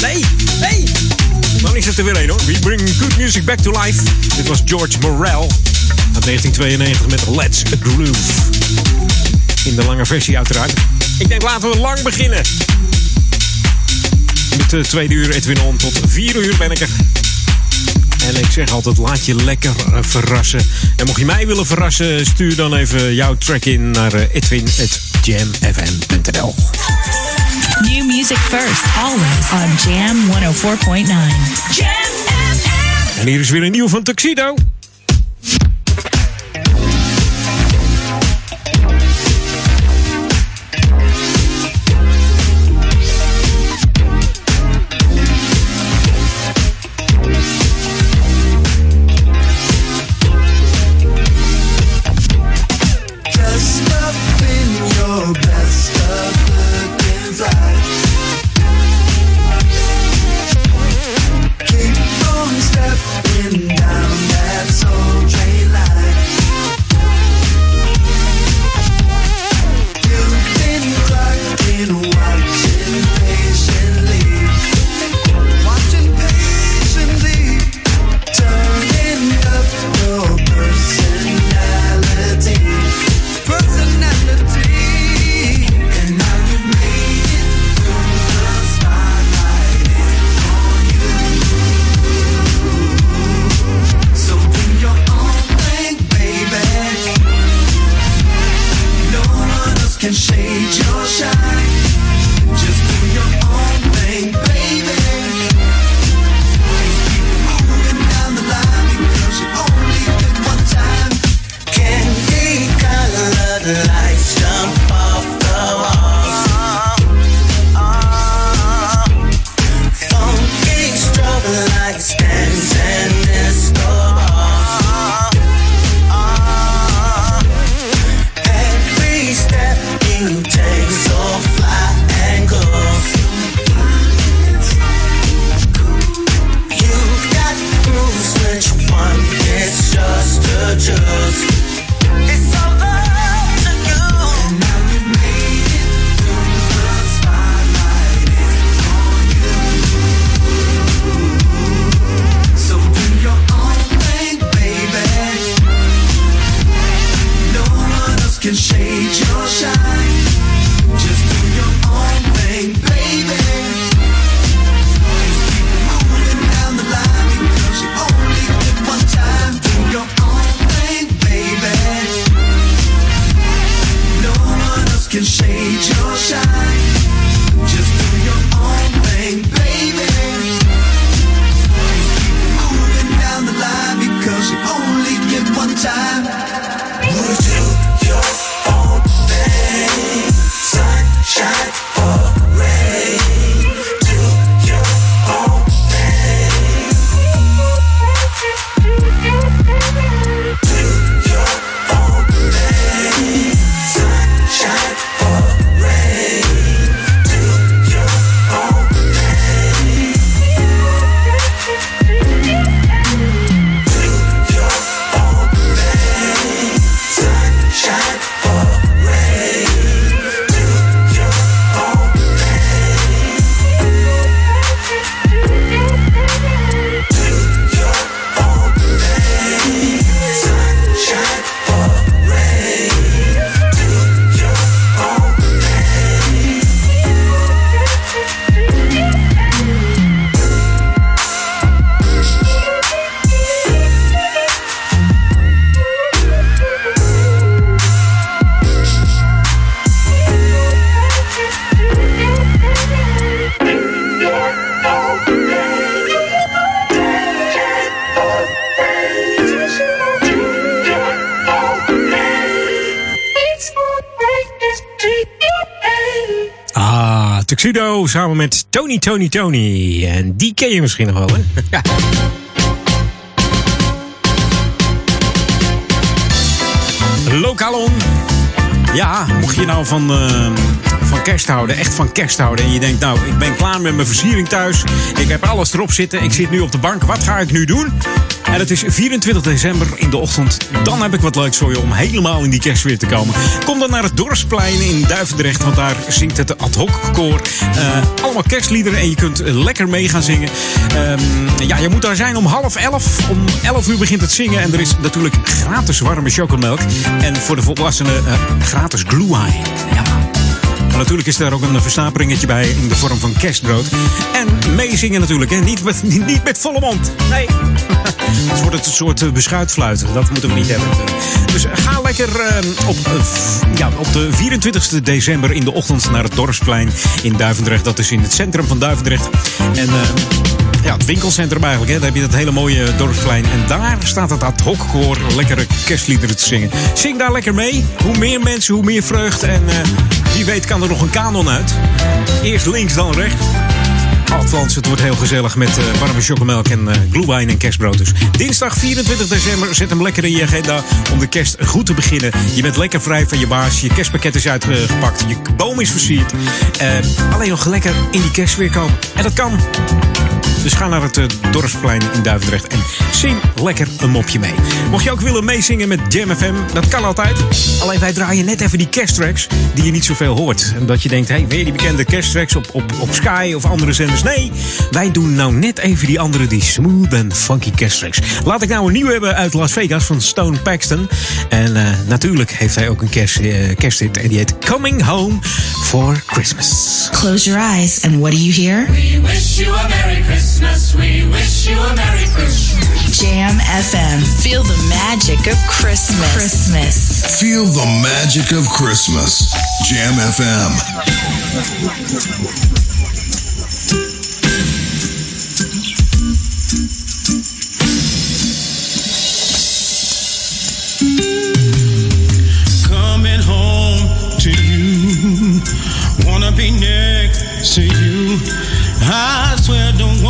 Nee, nee! Dan is het er weer een hoor. We bring good music back to life. Dit was George Morel uit 1992 met Let's Groove. In de lange versie uiteraard. Ik denk laten we lang beginnen. Met de tweede uur Edwin On tot vier uur ben ik er. En ik zeg altijd, laat je lekker eh, verrassen. En mocht je mij willen verrassen, stuur dan even jouw track in naar eh, edwin.jamfm.nl. New music first, always on Jam 104.9. Jam En hier is weer een nieuw van Tuxedo. Tuxedo samen met Tony, Tony, Tony. En die ken je misschien nog wel, hè? *laughs* Ja. Lokalon. Ja, mocht je nou van, eh, van kerst houden, echt van kerst houden. En je denkt, nou, ik ben klaar met mijn versiering thuis. Ik heb alles erop zitten. Ik zit nu op de bank. Wat ga ik nu doen? En het is 24 december in de ochtend. Dan heb ik wat leuks voor je om helemaal in die kerst weer te komen. Kom dan naar het Dorpsplein in Duivendrecht, want daar zingt het ad hoc koor. Eh, allemaal kerstliederen en je kunt lekker mee gaan zingen. Ehm, ja, je moet daar zijn om half elf. Om 11 uur begint het zingen en er is natuurlijk gratis warme chocomelk. En voor de volwassenen eh, gratis glue Ja. Maar natuurlijk is daar ook een verstaperingetje bij in de vorm van kerstbrood. En meezingen natuurlijk, hè? Niet, met, niet met volle mond. Nee. Het wordt het een soort eh, beschuitfluiten. Dat moeten we niet hebben. Dus ga lekker eh, op, eh, ja, op de 24 december in de ochtend naar het Dorpsplein in Duivendrecht. Dat is in het centrum van Duivendrecht. En ja, het winkelcentrum eigenlijk. Hè. Daar heb je dat hele mooie dorpsplein. En daar staat het ad hoc koor lekkere kerstliederen te zingen. Zing daar lekker mee. Hoe meer mensen, hoe meer vreugd. En wie weet kan er nog een kanon uit. Eerst links, dan rechts. Althans, het wordt heel gezellig met uh, warme chocomelk en uh, en kerstbrood. Dus dinsdag 24 december, zet hem lekker in je agenda om de kerst goed te beginnen. Je bent lekker vrij van je baas, je kerstpakket is uitgepakt, je boom is versierd. Uh, alleen nog lekker in die kerst weer komen. En dat kan. Dus ga naar het Dorpsplein in Duivendrecht en zing lekker een mopje mee. Mocht je ook willen meezingen met Jam FM, dat kan altijd. Alleen wij draaien net even die kersttracks die je niet zoveel hoort. En dat je denkt, hé, hey, weer die bekende kersttracks op, op, op Sky of andere zenders. Nee, wij doen nou net even die andere, die smooth en funky kersttracks. Laat ik nou een nieuwe hebben uit Las Vegas van Stone Paxton. En uh, natuurlijk heeft hij ook een kerst, uh, kersthit en die heet Coming Home for Christmas. Close your eyes and what do you hear? We wish you a Merry Christmas. We wish you a Merry Christmas. Jam FM. Feel the magic of Christmas. Christmas. Feel the magic of Christmas. Jam FM. Coming home to you, wanna be next to you. I swear, don't wanna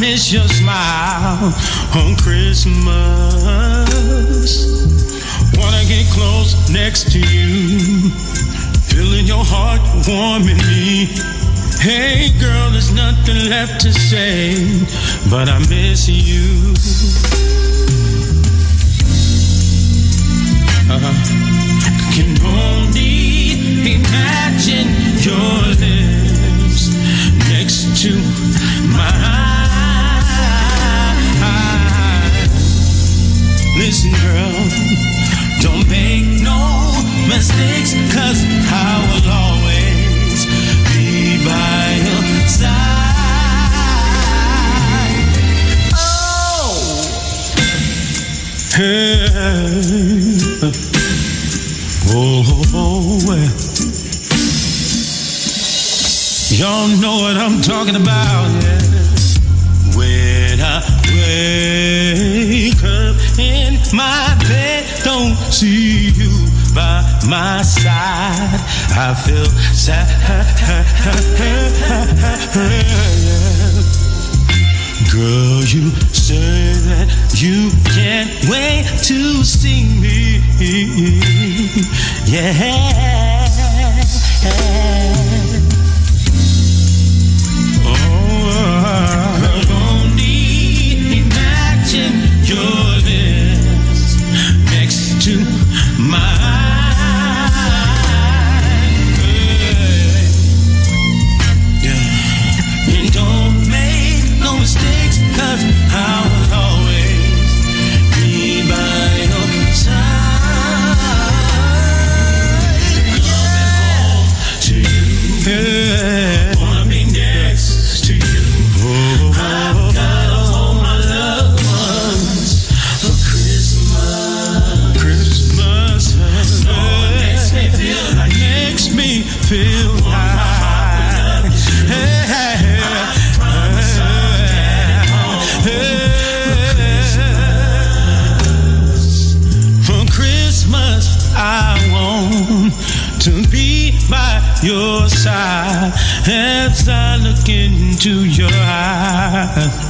miss your smile on Christmas. Wanna get close next to you, feeling your heart warming me. Hey girl, there's nothing left to say, but I miss you. Uh-huh. Can only imagine your lips next to mine. Listen, girl, don't make no mistakes, cause I will always be by your side. Oh, hey. Oh, oh, well. Y'all know what I'm talking about, yeah. When I in my bed, don't see you by my side. I feel sad. Girl, you say that you can't wait to see me. Yeah. Into your eyes.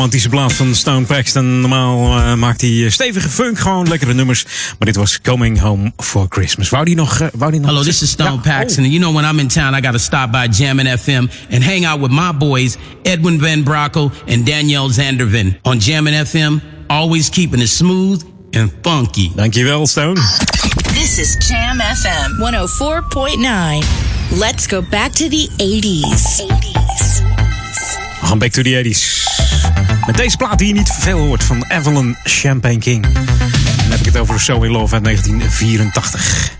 Romantische plaat van Stone Paxton. Normaal eh, maakt hij eh, stevige funk, gewoon lekkere nummers. Maar dit was Coming Home for Christmas. Wou die nog... wou die nog Hello, this is Stone Paxton, and you know when I'm in town, I got to stop by Jammin' FM and hang out with my boys Edwin Van Brockel and Danielle Zandervan on Jammin' FM. Always keeping it smooth and funky. Dankjewel, Stone. This is Jam FM 104.9. Let's go back to the 80s. We gaan back to the 80s. Met deze plaat die je niet veel hoort van Evelyn Champagne King. Dan heb ik het over So in Love uit 1984.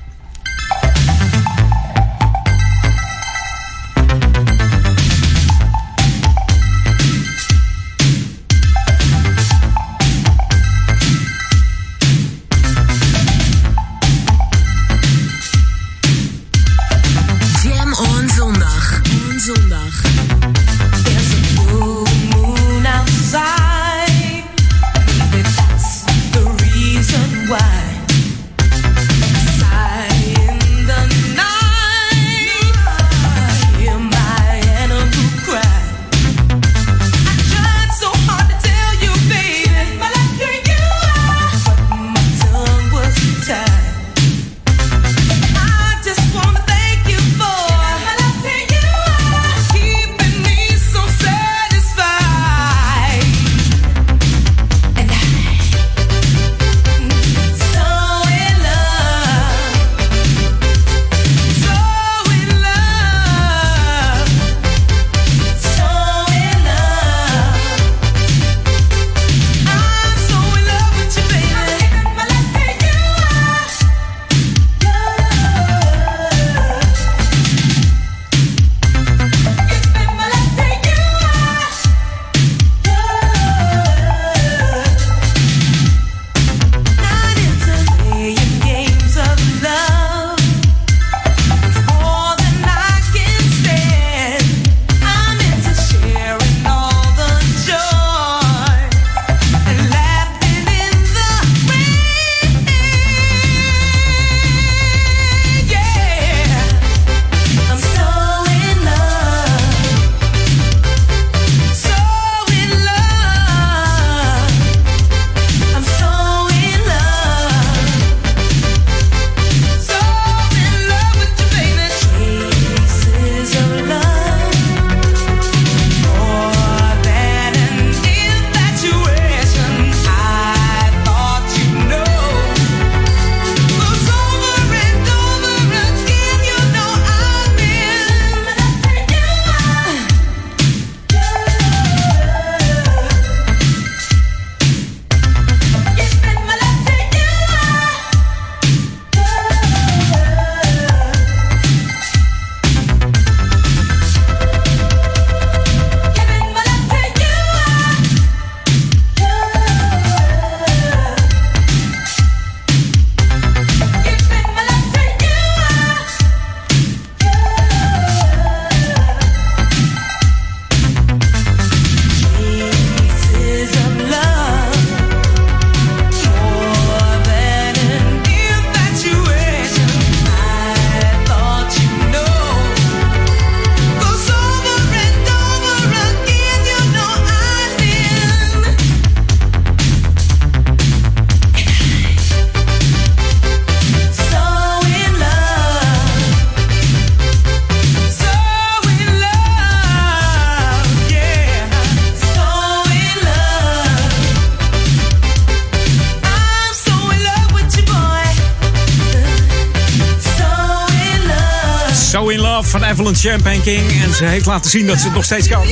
Champagne. En ze heeft laten zien dat ze het nog steeds kan.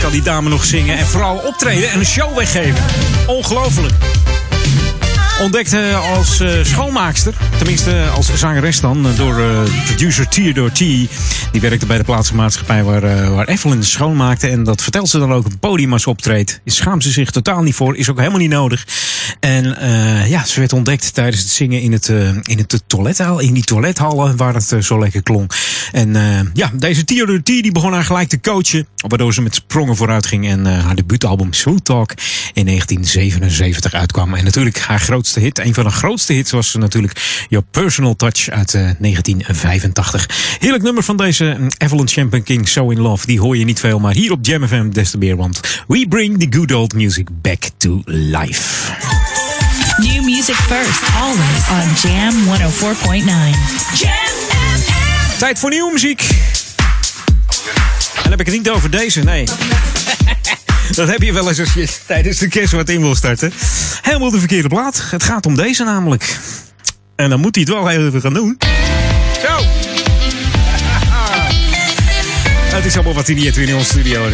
Kan die dame nog zingen en vooral optreden en een show weggeven. Ongelooflijk. Ontdekte als eh, schoonmaakster, tenminste als zangeres dan, eh, door eh, producer Theodore T. Die werkte bij de plaatsmaatschappij waar, eh, waar Evelyn schoonmaakte. En dat vertelt ze dan ook op het podium als optreedt. Schaamt ze zich totaal niet voor, is ook helemaal niet nodig. En eh, ja, ze werd ontdekt tijdens het zingen in, het, eh, in, het toilethal, in die toilethallen waar het eh, zo lekker klonk. En ja, deze Theodore T die begon haar gelijk te coachen, waardoor ze met sprongen vooruit ging. En haar debuutalbum Smooth Talk in 1977 uitkwam. En natuurlijk haar grootste hit, een van de grootste hits was natuurlijk Your Personal Touch uit eh, 1985. Heerlijk nummer van deze mm, Evelyn Champagne King, So In Love. Die hoor je niet veel, maar hier op Jam FM des te. Want we bring the good old music back to life. Music first, always on Jam 104.9. Jam Tijd voor nieuwe muziek. En heb ik het niet over deze, nee. *laughs* Dat heb je wel eens als je tijdens de kerst wat in wil starten. Helemaal de verkeerde plaat. Het gaat om deze namelijk. En dan moet hij het wel even gaan doen. Zo. *laughs* Het is allemaal wat hij niet in onze studio.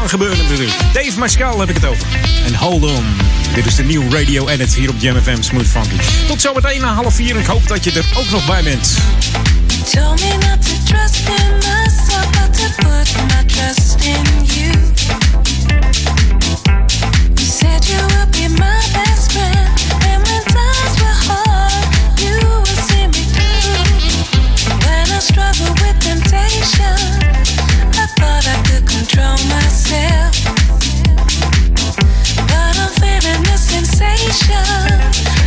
Kan gebeuren natuurlijk. Dave Mascal heb ik het over. En hold on. Dit is de nieuwe radio edit hier op Jam FM Smooth Funky. Tot zometeen na half vier. Ik hoop dat je er ook nog bij bent. Told me not to trust in myself, but to put my trust in you. You said you would be my best friend, 我想。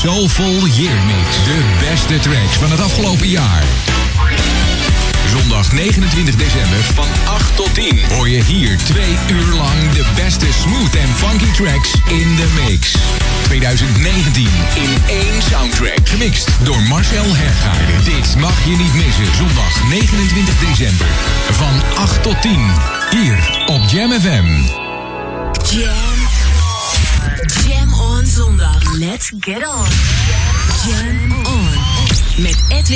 Soulful Year Mix. De beste tracks van het afgelopen jaar. Zondag 29 december van 8 tot 10 hoor je hier twee uur lang de beste smooth en funky tracks in de mix. 2019 in één soundtrack. Gemixt door Marcel Hergaarden. Dit mag je niet missen. Zondag 29 december van 8 tot 10 hier op Jam FM. Jam. Jam on zondag. Let's get on.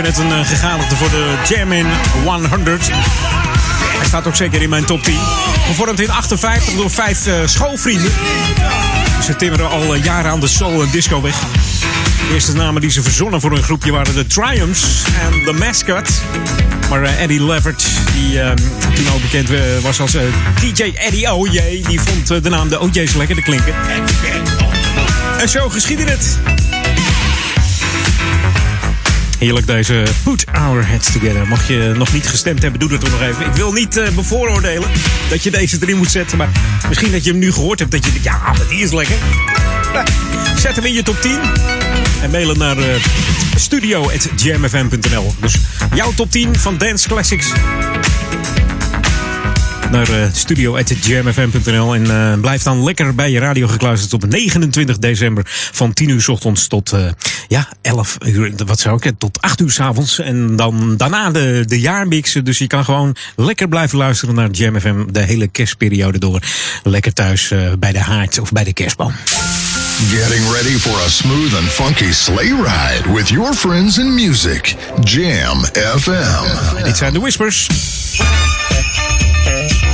Vind het een uh, gegadigde voor de Jam in 100. Hij staat ook zeker in mijn top 10. Gevormd in 58 door vijf uh, schoolvrienden. Ze timmeren al uh, jaren aan de soul en disco weg. De eerste namen die ze verzonnen voor een groepje waren de Triumphs en The Mascot. Maar Eddie Levert, die uh, toen ook bekend was als DJ Eddie OJ, die vond de naam de OJ's lekker te klinken. En zo geschiedde het. Heerlijk deze Put Our Heads Together. Mocht je nog niet gestemd hebben, doe dat toch nog even. Ik wil niet uh, bevooroordelen dat je deze erin moet zetten. Maar misschien dat je hem nu gehoord hebt dat je denkt, ja, maar die is lekker. Zet hem in je top 10. En mailen naar uh, studio.jamfm.nl. Dus jouw top 10 van Dance Classics. Naar uh, studio.jamfm.nl. En uh, blijf dan lekker bij je radio gekluisterd op 29 december. Van 10 uur s ochtends tot uh, ja, 11 uur. Wat zou ik Tot 8 uur s avonds. En dan daarna de, de jaarmixen. Dus je kan gewoon lekker blijven luisteren naar Jam FM de hele kerstperiode door. Lekker thuis bij de haard of bij de kerstboom. Getting ready for a smooth and funky sleigh ride with your friends in music. Jam FM. Dit zijn de Whispers. Ja,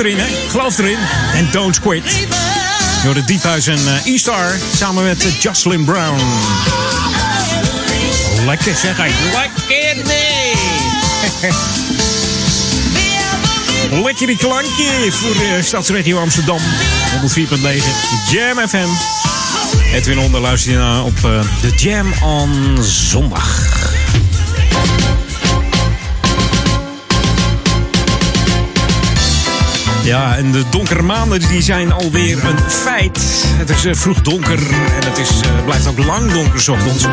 erin? Geloof erin. En don't quit. Door de Diephuis en uh, E-Star samen met uh, Jocelyn Brown. Lekker zeg hij. Lekker nee. *laughs* Lekker die klankje voor uh, Stadsregio Amsterdam. 104.9 Jam FM. Edwin Onder luister je naar op de Jam on zondag. Ja, en de donkere maanden die zijn alweer een feit. Het is uh, vroeg donker en het is, uh, blijft ook lang donker 's ochtends.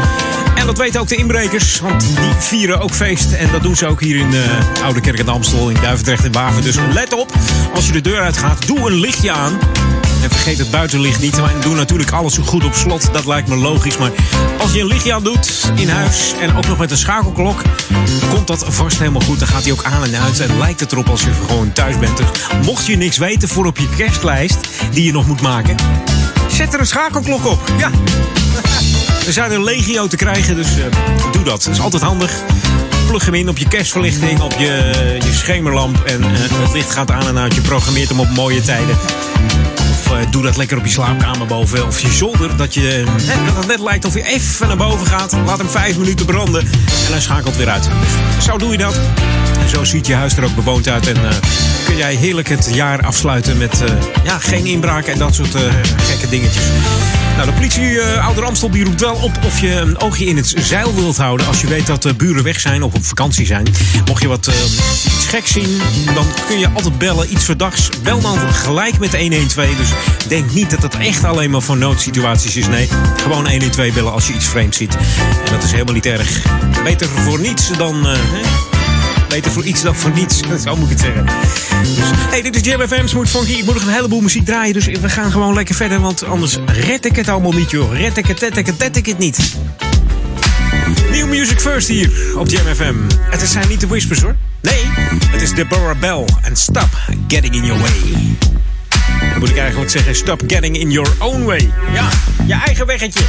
En dat weten ook de inbrekers, want die vieren ook feest. En dat doen ze ook hier in de Oude Kerk en Amstel, in Duivendrecht en Waver. Dus let op, als je de deur uitgaat, doe een lichtje aan. En vergeet het buitenlicht niet. Doe natuurlijk alles goed op slot. Dat lijkt me logisch. Maar als je een lichtje aan doet in huis en ook nog met een schakelklok, komt dat vast helemaal goed. Dan gaat hij ook aan en uit. En lijkt het erop als je gewoon thuis bent. Dus mocht je niks weten voor op je kerstlijst die je nog moet maken, zet er een schakelklok op. Ja. *laughs* Er zijn er legio te krijgen, dus uh, doe dat. Dat is altijd handig. Plug hem in op je kerstverlichting, op je, je schemerlamp. En uh, het licht gaat aan en uit. Je programmeert hem op mooie tijden. Uh, doe dat lekker op je slaapkamer boven. Of je zolder, dat, je, hè, dat het net lijkt of je even naar boven gaat. Laat hem vijf minuten branden en hij schakelt weer uit. Zo doe je dat. En zo ziet je huis er ook bewoond uit. En uh, kun jij heerlijk het jaar afsluiten met uh, ja, geen inbraken en dat soort gekke dingetjes. Nou, de politie uh, Ouder Amstel die roept wel op of je een oogje in het zeil wilt houden. Als je weet dat de buren weg zijn of op vakantie zijn. Mocht je wat iets geks zien, dan kun je altijd bellen. Iets verdachts. Bel dan gelijk met 112. Dus denk niet dat het echt alleen maar voor noodsituaties is. Nee, gewoon 112 bellen als je iets vreemds ziet. En dat is helemaal niet erg. Beter voor niets dan... Beter voor iets dan voor niets. Zo moet ik het zeggen. Hey, dit is Jam FM, Smooth Funky. Ik moet nog een heleboel muziek draaien, dus we gaan gewoon lekker verder. Want anders red ik het allemaal niet, joh. Red ik het, red ik het, red ik het niet. New Music First hier op Jam FM. Het zijn niet de Whispers, hoor. Nee, het is Deborah Bell. En Stop Getting In Your Way. Dan moet ik eigenlijk zeggen, stop getting in your own way. Ja, je eigen weggetje.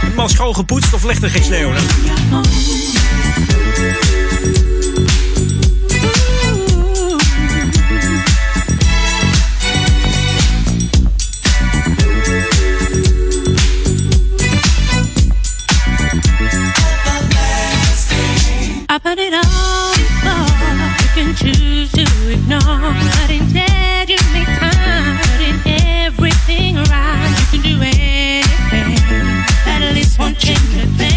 Helemaal schoon gepoetst of ligt er geen sneeuw? Hè? I put it on oh, before. You can choose to ignore, but instead you make time, putting everything right. You can do anything, at least won't change a thing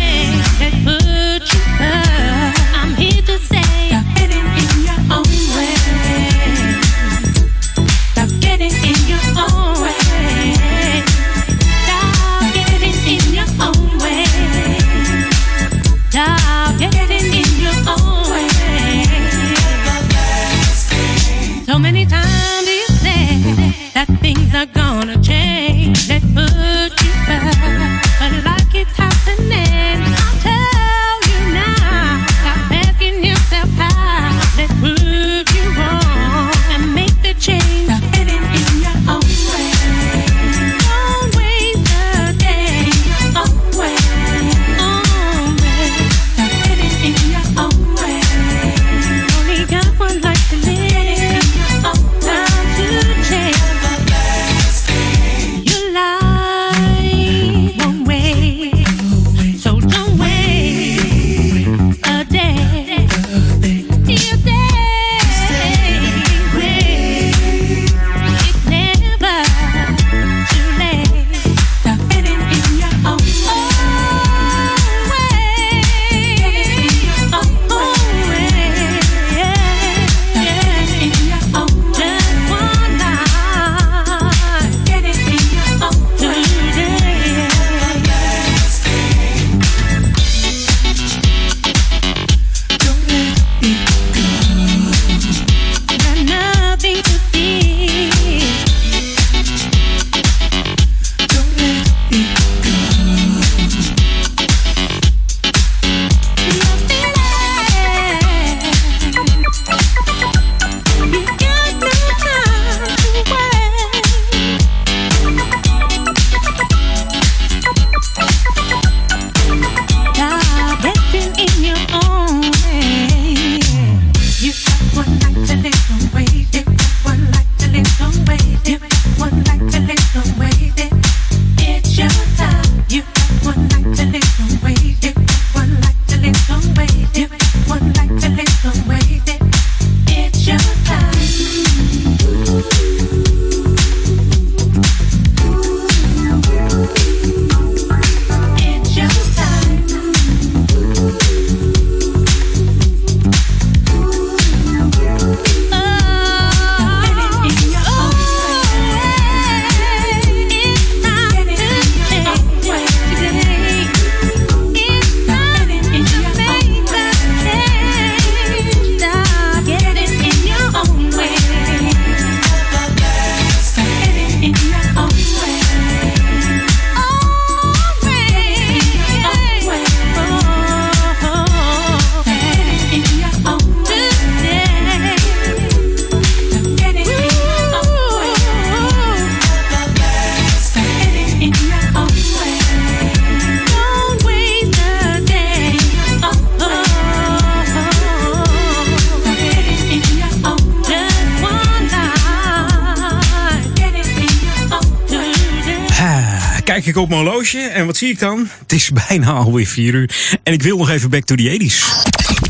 zie ik dan? Het is bijna alweer 4 uur. En ik wil nog even back to the 80s.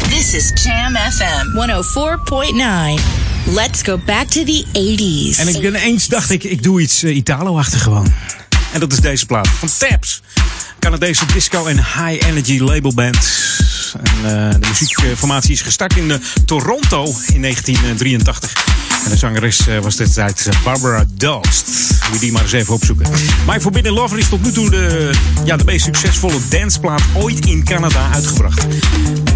This is Jam FM 104.9. Let's go back to the 80s. En ik ineens dacht ik, ik doe iets uh, Italo-achtig gewoon. En dat is deze plaat van Tabs. Canadese disco en high energy labelband. En, uh, de muziekformatie is gestart in uh, Toronto in 1983. En de zangeres was destijds Barbara Dost. Moet je die maar eens even opzoeken. My Forbidden Lover is tot nu toe de, ja, de meest succesvolle danceplaat ooit in Canada uitgebracht.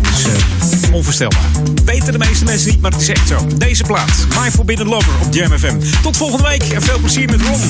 Dus onvoorstelbaar. Weten de meeste mensen niet, maar het is echt zo. Deze plaat, My Forbidden Lover op Jam FM. Tot volgende week en veel plezier met Ron.